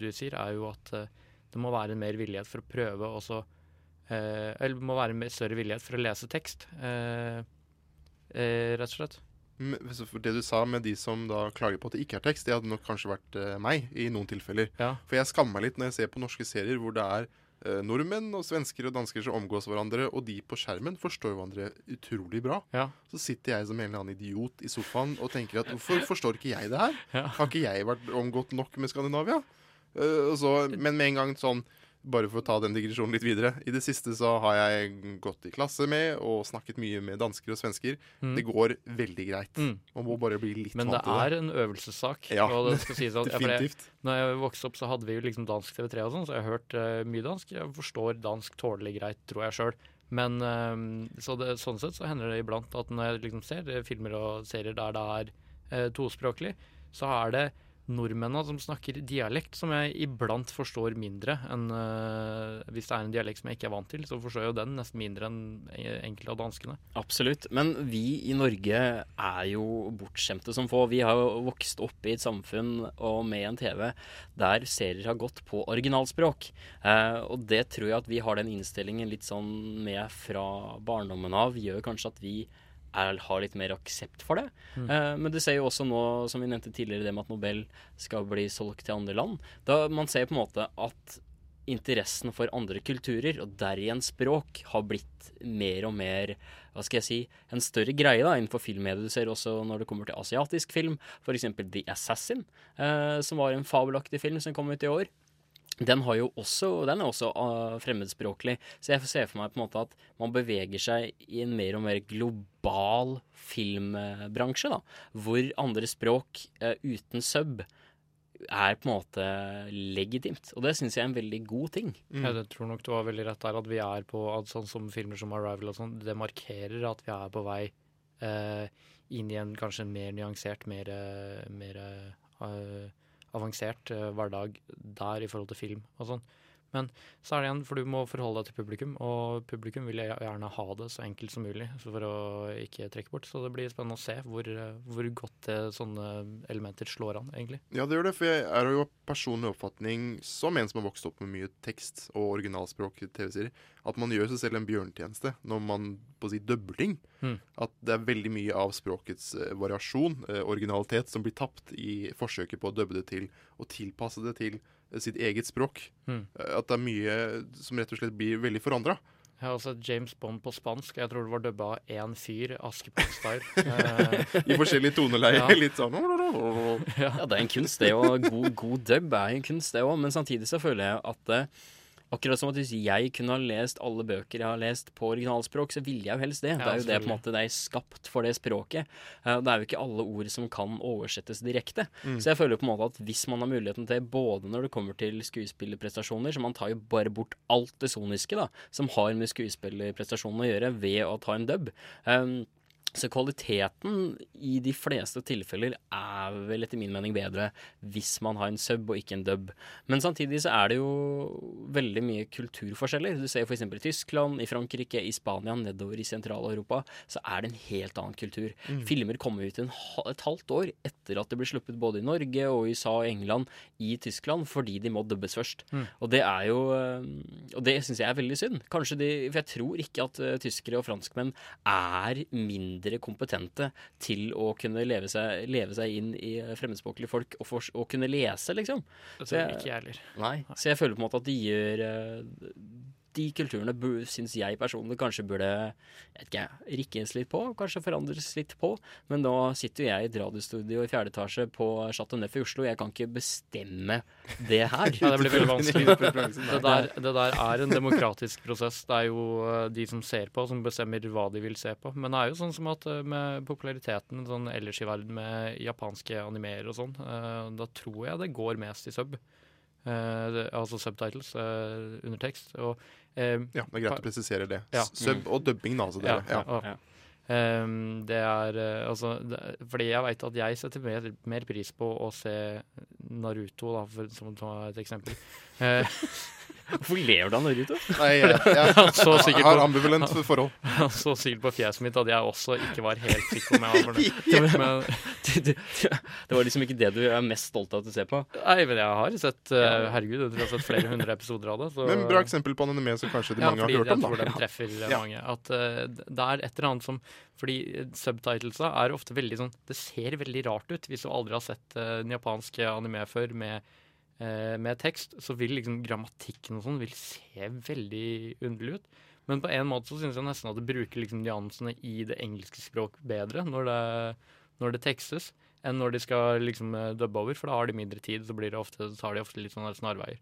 du sier, er jo at det må være en mer villighet for å prøve også Eller det må være en større villighet for å lese tekst, rett og slett. Det du sa med de som da klager på at det ikke er tekst, det hadde nok kanskje vært uh, meg i noen tilfeller. Ja. For jeg skammer meg litt når jeg ser på norske serier hvor det er uh, nordmenn og svensker og dansker som omgås hverandre, og de på skjermen forstår hverandre utrolig bra. Ja. Så sitter jeg som en eller annen idiot i sofaen og tenker at hvorfor forstår ikke jeg det her? Ja. Har ikke jeg vært omgått nok med Skandinavia? Uh, så, men med en gang sånn bare for å ta den digresjonen litt videre. I det siste så har jeg gått i klasse med og snakket mye med dansker og svensker. Mm. Det går veldig greit. Mm. Man må bare bli litt Men det er en øvelsessak. Ja, det sies at, definitivt. Jeg, når jeg vokste opp, så hadde vi jo liksom dansk TV3 og sånn, så jeg har hørt uh, mye dansk. Jeg forstår dansk tålelig greit, tror jeg sjøl. Men uh, så det, sånn sett så hender det iblant at når jeg liksom ser filmer og serier der det er uh, tospråklig, så er det nordmennene som snakker dialekt, som jeg iblant forstår mindre enn uh, Hvis det er en dialekt som jeg ikke er vant til, så forstår jeg jo den nesten mindre enn enkelte av danskene. Absolutt. Men vi i Norge er jo bortskjemte som få. Vi har jo vokst opp i et samfunn og med en TV der serier har gått på originalspråk. Uh, og det tror jeg at vi har den innstillingen litt sånn med fra barndommen av, gjør kanskje at vi er, har litt mer aksept for det. Mm. Uh, men du ser jo også nå, som vi nevnte tidligere, det med at Nobel skal bli solgt til andre land. Da Man ser på en måte at interessen for andre kulturer, og derigjen språk, har blitt mer og mer hva skal jeg si, en større greie da, innenfor filmmediet. Du ser også når det kommer til asiatisk film, f.eks. The Assassin, uh, som var en fabelaktig film som kom ut i år. Den, har jo også, den er også uh, fremmedspråklig, så jeg ser for meg på en måte at man beveger seg i en mer og mer global filmbransje, da, hvor andre språk uh, uten sub er på en måte legitimt. Og det syns jeg er en veldig god ting. Jeg tror nok du har veldig rett der, at vi er på at sånn som filmer som Arrival og sånn, det markerer at vi er på vei eh, inn i en kanskje mer nyansert, mer, eh, mer eh, avansert eh, hverdag der i forhold til film og sånn. Men så er det igjen, for du må forholde deg til publikum, og publikum vil gjerne ha det så enkelt som mulig så for å ikke trekke bort. Så det blir spennende å se hvor, hvor godt det, sånne elementer slår an, egentlig. Ja, det gjør det, for jeg er jo personlig oppfatning, som en som har vokst opp med mye tekst og originalspråk i TV-serier, at man gjør seg selv en bjørntjeneste når man på å si dubber ting. Mm. At det er veldig mye av språkets eh, variasjon, eh, originalitet, som blir tapt i forsøket på å dubbe det til og tilpasse det til sitt eget språk. Mm. At det er mye som rett og slett blir veldig forandra. Jeg har også sett James Bond på spansk. Jeg tror det var dubba av én fyr, Askepott-style. Eh, I forskjellig toneleie. ja. Litt sånn Ja, det er en kunst, det òg. God, god dub er en kunst, det òg. Men samtidig så føler jeg at eh, Akkurat som at hvis jeg kunne ha lest alle bøker jeg har lest på originalspråk, så ville jeg jo helst det. Det er jo det på en måte det er skapt for det språket. Eh, Det er jo ikke alle ord som kan oversettes direkte. Mm. Så jeg føler på en måte at hvis man har muligheten til, både når det kommer til skuespillerprestasjoner, så man tar jo bare bort alt det soniske da, som har med skuespillerprestasjonene å gjøre, ved å ta en dub. Um, så kvaliteten i de fleste tilfeller er vel etter min mening bedre hvis man har en sub og ikke en dub. Men samtidig så er det jo veldig mye kulturforskjeller. Du ser f.eks. i Tyskland, i Frankrike, i Spania, nedover i Sentral-Europa, så er det en helt annen kultur. Mm. Filmer kommer ut en, et halvt år etter at det blir sluppet både i Norge og i USA og England i Tyskland, fordi de må dubbes først. Mm. Og det er jo eh, Og det syns jeg er veldig synd. Kanskje de For jeg tror ikke at eh, tyskere og franskmenn er mindre kompetente til å kunne leve seg, leve seg inn i eh, fremmedspråklige folk og, for, og kunne lese, liksom. Så jeg, ikke jeg heller. Nei. Så jeg føler på en måte at de gjør eh, de kulturene syns jeg personlig kanskje burde ikke, rikkes litt på, kanskje forandres litt på. Men nå sitter jo jeg i et radiostudio i fjerde etasje på Chateau Neuf i Oslo. Jeg kan ikke bestemme det her. Ja, det blir veldig vanskelig. Det der, det der er en demokratisk prosess. Det er jo eh, de som ser på, som bestemmer hva de vil se på. Men det er jo sånn som at eh, med populariteten sånn ellers i verden med japanske animerer og sånn, eh, da tror jeg det går mest i sub. Eh, det, altså subtitles, uh, undertekst. Og, eh, Ja, det er greit å presisere det. Ja. Sub og dubbing, da. Altså, det, Ja, ja. Ehm, det er eh, altså det, Fordi jeg veit at jeg setter mer, mer pris på å se Naruto, da, for, som et eksempel. Hvorfor ler du av Naruto? Nei, jeg, jeg, Han så jeg har på- ambivalent forhold. Han så sikkert på fjeset mitt at jeg også ikke var helt sikker på om jeg var. Ja, det, det, det var liksom ikke det du er mest stolt av å se på? nei, men jeg har sett eh, Herregud, jeg tror jeg har sett flere hundre episoder av det. Så, Men bra eksempel på anonyme anime som kanskje de ja, mange har hørt om. Jeg tror de treffer eh, Ja. mange. At uh, det er et eller annet som Fordi subtitlesa er ofte veldig sånn Det ser veldig rart ut hvis du aldri har sett uh, en japansk anime før med, med tekst. Så vil liksom grammatikken og sånn vil se veldig underlig ut. Men på en måte så syns jeg nesten at det bruker liksom nyansene i det engelske språk bedre når det, når det tekstes, enn når de skal liksom eh, dubbe over. For da har de mindre tid, så blir det ofte, tar de ofte litt sånne snarveier.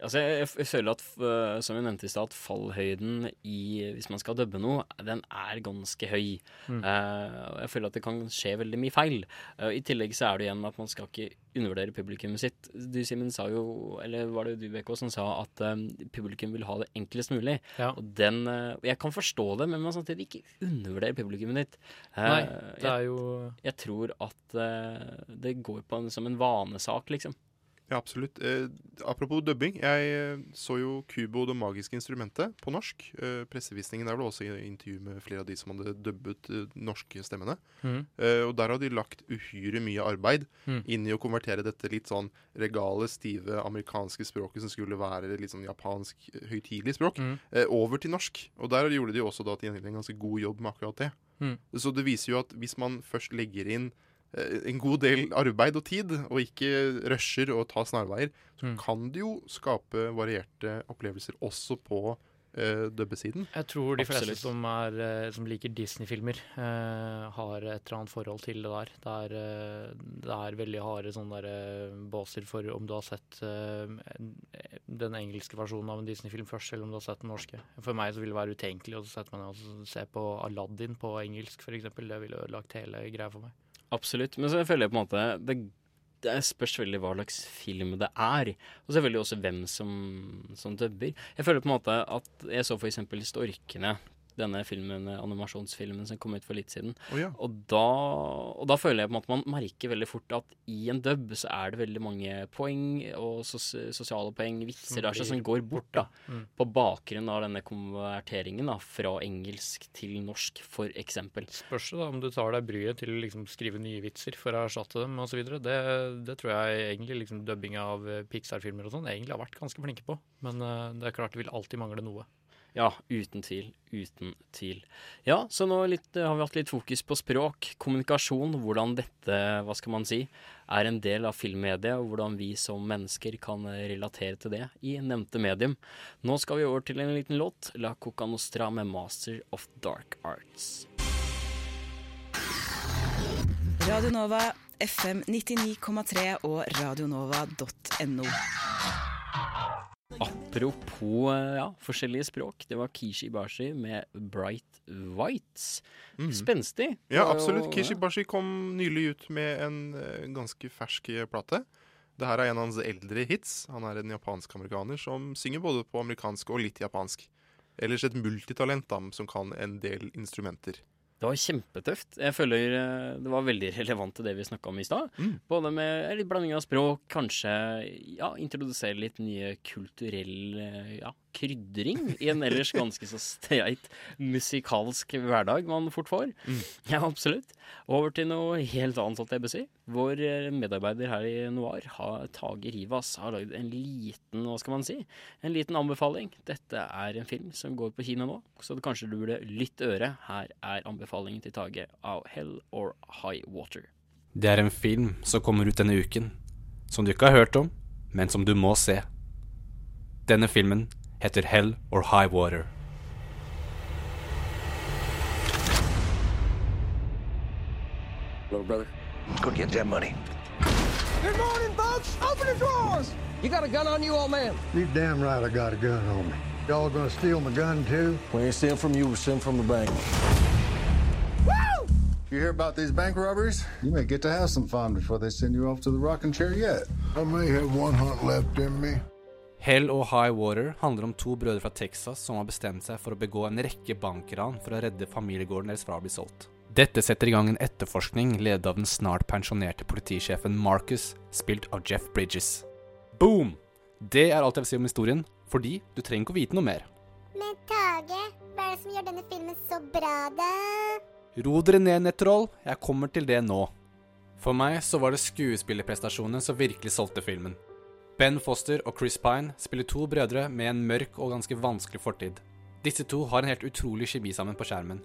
Altså, jeg, jeg føler at, øh, som vi nevnte i stad, fallhøyden i Hvis man skal dubbe noe, den er ganske høy. Mm. Uh, jeg føler at det kan skje veldig mye feil. Uh, I tillegg så er det igjen at man skal ikke undervurdere publikummet sitt. Du, Simen, sa jo, eller var det du, BK, som sa at eh, publikum vil ha det enklest mulig. Ja. Og den uh, Jeg kan forstå det, men man samtidig ikke undervurdere publikummet ditt. Eh, Nei, det er jo- Jeg tror at eh, det går på en, som en vanesak, liksom. Ja, absolutt. Eh, apropos dubbing. Jeg eh, så jo Kubo det magiske instrumentet på norsk. Eh, pressevisningen er vel også i intervju med flere av de som hadde dubbet eh, norske stemmene. Mm. Eh, og der har de lagt uhyre mye arbeid mm. inn i å konvertere dette litt sånn regale, stive amerikanske språket som skulle være litt sånn japansk eh, høytidelig språk, mm. eh, over til norsk. Og der gjorde de også da til gjengjeld en ganske god jobb med akkurat det. Mhm. Så det viser jo at hvis man først legger inn en god del arbeid og tid, og ikke rusher og tar snarveier, så Mm. kan det jo skape varierte opplevelser også på uh, dubbesiden. Jeg tror de fleste som, er, eh, som liker Disney-filmer, uh, har et eller annet forhold til det der. Det er, uh, det er veldig harde sånne der, baser for om du har sett uh, den engelske versjonen av en Disney-film først, eller om du har sett den norske. For meg så vil det være utenkelig å sette meg ned og se på Aladdin på engelsk, f.eks. Det ville ødelagt hele greia for meg. Absolutt. Men så føler jeg på en måte det, det spørs veldig hva slags film det er. Og selvfølgelig også hvem som, som dubber. Jeg føler på en måte at jeg så for eksempel Storkene. Denne filmen, animasjonsfilmen som kom ut for litt siden. Oh, ja. og, da, og da føler jeg på en måte man merker veldig fort at i en dub så er det veldig mange poeng og sos sosiale poeng, vitser der, som går bort. da Mm. På bakgrunn av denne konverteringen da fra engelsk til norsk, for eksempel. Spørs det da om du tar deg bryet til å liksom skrive nye vitser for å erstatte dem osv. Det, det tror jeg egentlig liksom dubbing av eh, Pixar-filmer og sånn egentlig har vært ganske flinke på. Men uh, det er klart det vil alltid mangle noe. Ja, uten tvil. Uten tvil. Ja, så nå litt, eh, har vi hatt litt fokus på språk, kommunikasjon, hvordan dette, hva skal man si, er en del av filmmediet, og hvordan vi som mennesker kan relatere til det i nevnte medium. Nå skal vi over til en liten låt, La Coca Nostra med Master of Dark Arts. Radio Nova, FM 99,3 og radionova.no. Apropos eh, ja, forskjellige språk, det var Kishi Bashi med Bright Whites. Spenstig. Ja, absolutt. Kishi Bashi kom nylig ut med en eh, ganske fersk eh, plate. Det her er en av hans eldre hits. Han er en japansk-amerikaner som synger både på amerikansk og litt japansk. Ellers et multitalent da, som kan en del instrumenter. Det var kjempetøft. Jeg føler eh, det var veldig relevant til det vi snakka om i stad. Både med litt blanding av språk, kanskje ja, introdusere litt nye kulturell eh, ja, krydring i en ellers ganske så streit musikalsk hverdag man fort får. Ja, absolutt. Over til noe helt annet, holdt jeg på å si. Vår eh, medarbeider her i Noir, Tage Rivas, har lagd en liten, hva skal man si, en liten anbefaling. Dette er en film som går på kino nå, så kanskje du burde lytte øre. Her er anbefalingen til Tage av Hell or High Water. Det er en film som kommer ut denne uken, som du ikke har hørt om, men som du må se. Denne filmen heter Hell or High Water. Little brother, go get that money. Good morning, folks. Open the drawers. You got a gun on you, old man? You damn right I got a gun on me. Y'all gonna steal my gun too? We ain't stealing from you, we're stealing from the bank. Woo! You hear about these bank robberies? You may get to have some fun before they send you off to the rocking chair yet. I may have one hunt left in me. Hell og High Water handler om to brødre fra Texas som har bestemt seg for å begå en rekke bankran for å redde familiegården deres fra å bli solgt. Dette setter i gang en etterforskning ledet av den snart pensjonerte politisjefen Marcus, spilt av Jeff Bridges. Boom! Det er alt jeg vil si om historien, fordi du trenger ikke å vite noe mer. Men Tage, hva er det som gjør denne filmen så bra, da? Ro dere ned, nettroll. Jeg kommer til det nå. For meg så var det skuespillerprestasjonene som virkelig solgte filmen. Ben Foster og Chris Pine spiller to brødre med en mørk og ganske vanskelig fortid. Disse to har en helt utrolig kjemi sammen på skjermen.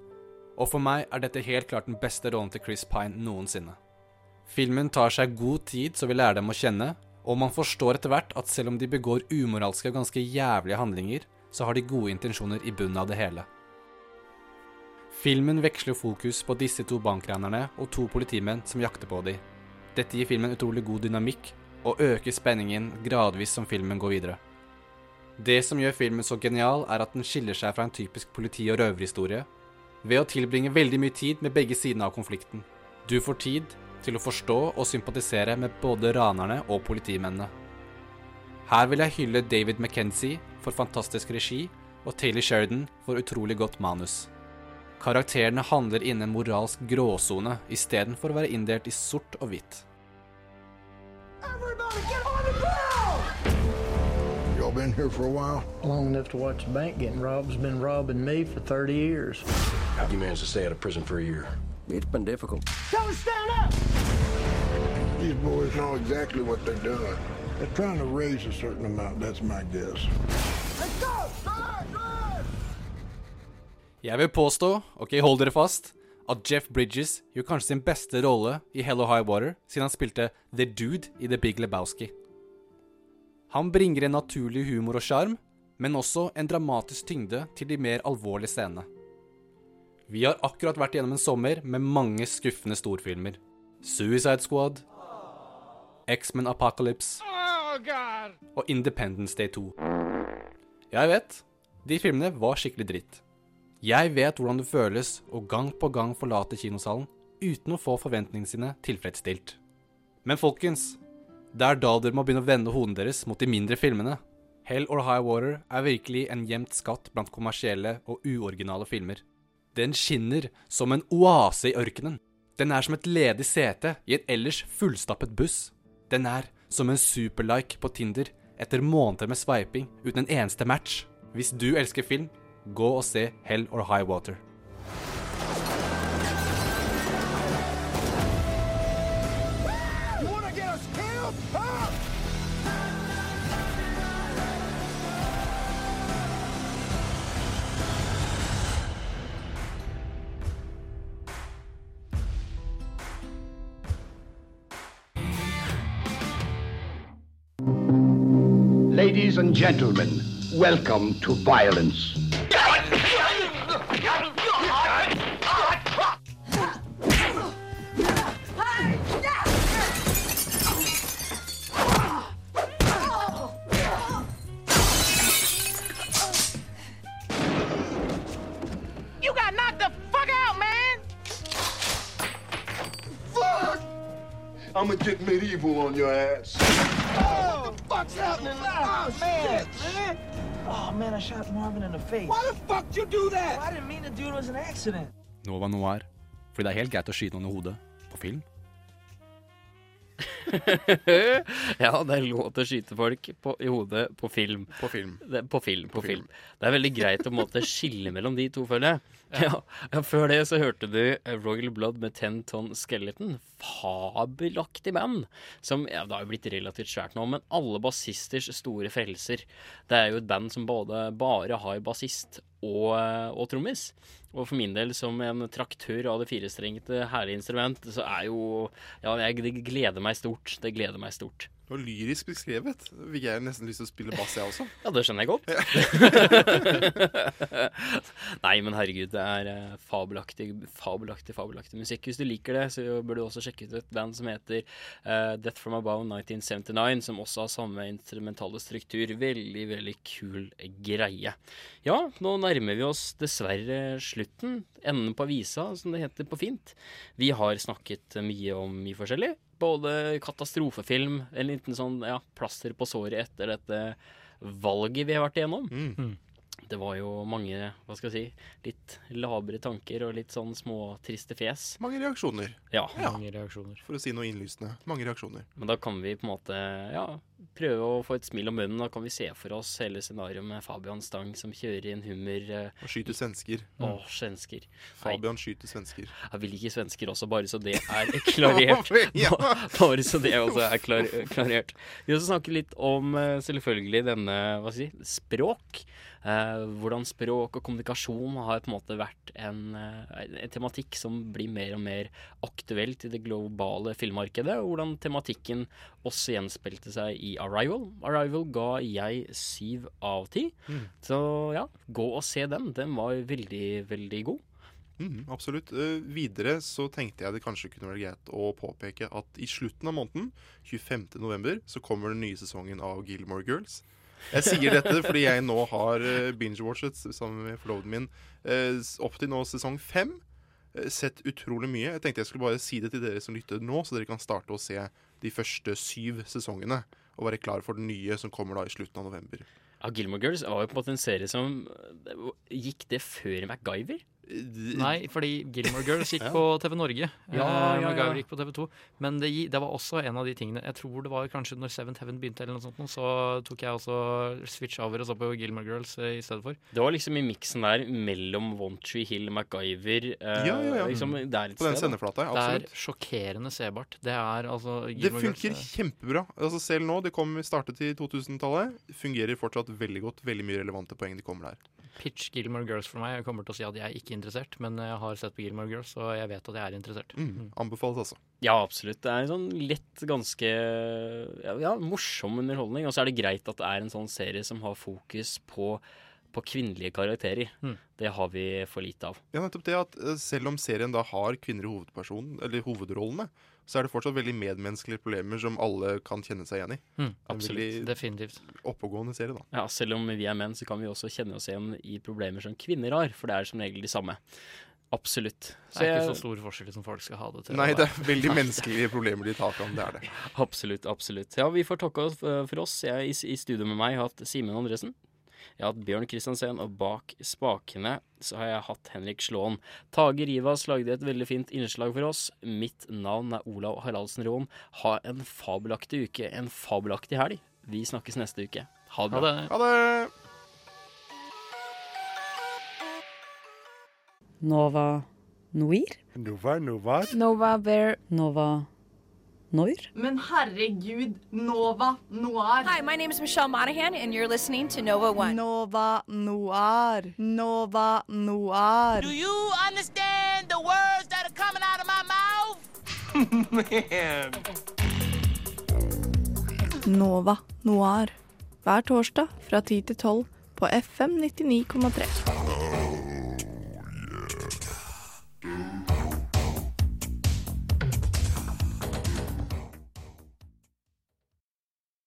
Og for meg er dette helt klart den beste rollen til Chris Pine noensinne. Filmen tar seg god tid så vi lærer dem å kjenne, og man forstår etter hvert at selv om de begår umoralske og ganske jævlige handlinger, så har de gode intensjoner i bunnen av det hele. Filmen veksler fokus på disse to bankranerne og to politimenn som jakter på dem. Dette gir filmen utrolig god dynamikk, og øker spenningen gradvis som filmen går videre. Det som gjør filmen så genial, er at den skiller seg fra en typisk politi- og røverhistorie ved å tilbringe veldig mye tid med begge sidene av konflikten. Du får tid til å forstå og sympatisere med både ranerne og politimennene. Her vil jeg hylle David McKenzie for fantastisk regi og Taylor Sheridan for utrolig godt manus. Karakterene handler innen en moralsk gråsone istedenfor å være inndelt i sort og hvitt. Been here for a while? Long enough to watch the bank getting robbed has been robbing me for 30 years. How'd you manage to stay out of prison for a year? It's been difficult. Tell them stand up! These boys know exactly what they're doing. They're trying to raise a certain amount, that's my guess. Let's go! Drive, drive! Jeg vil påstå, ok, hold dere fast, at Jeff Bridges gjør kanskje sin beste rolle i Hello High Water siden han spilte The Dude i The Big Lebowski. Han bringer en naturlig humor og sjarm, men også en dramatisk tyngde til de mer alvorlige scenene. Vi har akkurat vært gjennom en sommer med mange skuffende storfilmer. Suicide Squad, X-Men Apocalypse og Independence Day 2. Jeg vet, de filmene var skikkelig dritt. Jeg vet hvordan det føles å gang på gang forlate kinosalen uten å få forventningene sine tilfredsstilt. Men folkens, det er da dere må begynne å vende hodene deres mot de mindre filmene. Hell or High Water er virkelig en gjemt skatt blant kommersielle og uoriginale filmer. Den skinner som en oase i ørkenen. Den er som et ledig sete i en ellers fullstappet buss. Den er som en superlike på Tinder etter måneder med sveiping uten en eneste match. Hvis du elsker film, gå og se Hell or High Water. Ladies and gentlemen, welcome to violence. You got knocked the fuck out, man! Fuck! I'm gonna get medieval on your ass. Oh, fuck's happening? Oh, man, man! Oh man, I shot Marvin in the face. Why the fuck you do that? I didn't mean to do it. It was an accident. Nova Noir. Fordi det er helt greit å skyte noen i hodet på film. ja, det er lov til å skyte folk på, i hodet på film. På film. Det, på film, på film. Det er veldig greit å på måte skille mellom de to, føler jeg. Ja. ja, Før det så hørte du eh, Royal Blood med Ten Ton Skeleton. Fabelaktig band. Som ja, det har jo blitt relativt svært nå, men alle bassisters store frelser. Det er jo et band som både bare har bassist og, eh, og trommis. Og for min del, som en traktør av det firestrengte herlige instrument, så er jo Ja, jeg, det gleder meg stort. Det gleder meg stort. Var lyrisk beskrevet. Fikk jeg nesten lyst til å spille bass, jeg også. Ja, det skjønner jeg godt. Nei, men herregud, det er eh, fabelaktig, fabelaktig, fabelaktig musikk. Hvis du liker det, så bør du også sjekke ut et band som heter uh, Death From Above 1979, som også har samme instrumentale struktur. Veldig, veldig kul greie. Ja, nå nærmer vi oss dessverre slutten. Enden på avisa, som det heter på fint. Vi har snakket mye om mye forskjellig. Både katastrofefilm, en liten sånn ja, plaster på såret etter dette valget vi har vært igjennom. Det var jo mange, hva skal jeg si, litt labre tanker og litt sånn små triste fjes. Mange reaksjoner. Ja. Mange reaksjoner. For å si noe innlysende. Mange reaksjoner. Men da kan vi på en måte ja, prøve å få et smil om munnen. Da kan vi se for oss hele scenarioet med Fabian Stang som kjører i en hummer. eh, Og skyter svensker. Å, svensker. Fabian skyter svensker. Jeg vil ikke svensker også, bare så det er klarert. Bare så det også er klar, klarert. Vi vil også snakke litt om eh, selvfølgelig denne, hva skal jeg si, språk. Eh, hvordan språk og kommunikasjon har på en måte vært en, eh, en tematikk som blir mer og mer aktuelt i det globale filmmarkedet. Og hvordan tematikken også gjenspeilte seg i Arrival. Arrival ga jeg syv av ti. Mm. Så ja, gå og se den. Den var veldig, veldig god. Mm, absolutt. Uh, videre så tenkte jeg det kanskje kunne være greit å påpeke at i slutten av måneden, 25. november, så kommer den nye sesongen av Gilmore Girls. Jeg sier dette fordi jeg nå har eh, binge-watchet sammen med forloveden min uh, opp til nå sesong fem. Sett utrolig mye. Jeg tenkte jeg skulle bare si det til dere som lytter nå, så dere kan starte å se de første syv sesongene. Og være klar for den nye som kommer da i slutten av november. Ja, Gilmore Girls var jo på en måte en serie som Gikk det før MacGyver? Nei, fordi Gilmore Girls gikk Ja. på TV Norge. Ja, ja, ja. MacGyver gikk på TV 2. Men det, det var også en av de tingene Jeg tror det var kanskje når Seventh Heaven begynte, eller noe sånt, så tok jeg også switch over og så på Gilmore Girls eh, i stedet for. Det var liksom i miksen der mellom One Tree Hill, MacGyver eh, Ja, ja, ja. Liksom, der et På den sendeflata, Absolutt. Det er sjokkerende sebart. Det er altså Det funker Girls, eh, kjempebra. Altså Selv nå, det kom startet i 2000-tallet, fungerer fortsatt veldig godt. Veldig mye relevante poeng de kommer der. Pitch Gilmore Girls for meg. Jeg kommer til å si at jeg er ikke interessert, men jeg har sett på Gilmore Girls, og jeg vet at jeg er interessert. Mm. Anbefales altså. Ja, absolutt. Det er en sånn lett, ganske ja, ja, morsom underholdning. Og så er det greit at det er en sånn serie som har fokus på, på kvinnelige karakterer. Mm. Det har vi for lite av. Ja, nettopp det at eh, Selv om serien da har kvinner i hovedpersonen, eller hovedrollene, så er det fortsatt veldig medmenneskelige problemer som alle kan kjenne seg igjen i. Mm, absolutt. Definitivt. Oppegående serie, da. Ja, Selv om vi er menn, så kan vi også kjenne oss igjen i problemer som kvinner har. For det er som regel de samme. Absolutt. Det er ikke så stor forskjell som folk skal ha det til. Nei, det er veldig menneskelige problemer de tar fram. Det er det. Absolutt, absolutt. Ja, vi får takke for oss. Jeg, i, I studio med meg har hatt Simen Andresen. Jeg har hatt Bjørn Kristiansen, og bak spakene så har jeg hatt Henrik Slåen. Tage Rivas lagde et veldig fint innslag for oss. Mitt navn er Olav Haraldsen Roen. Ha en fabelaktig uke, en fabelaktig helg. Vi snakkes neste uke. Ha det bra. Ha det! Nova Noir? Nova Novar. Nova Bear. Nova Noir? Men herregud, Nova Noir. Hi, my name is Michelle Monahan, and you're listening to Nova One. Nova Noir. Nova Noir. Do you understand the words that are coming out of my mouth? Man. Nova Noir. Hver torsdag fra 10 til 12 på FM 99,3.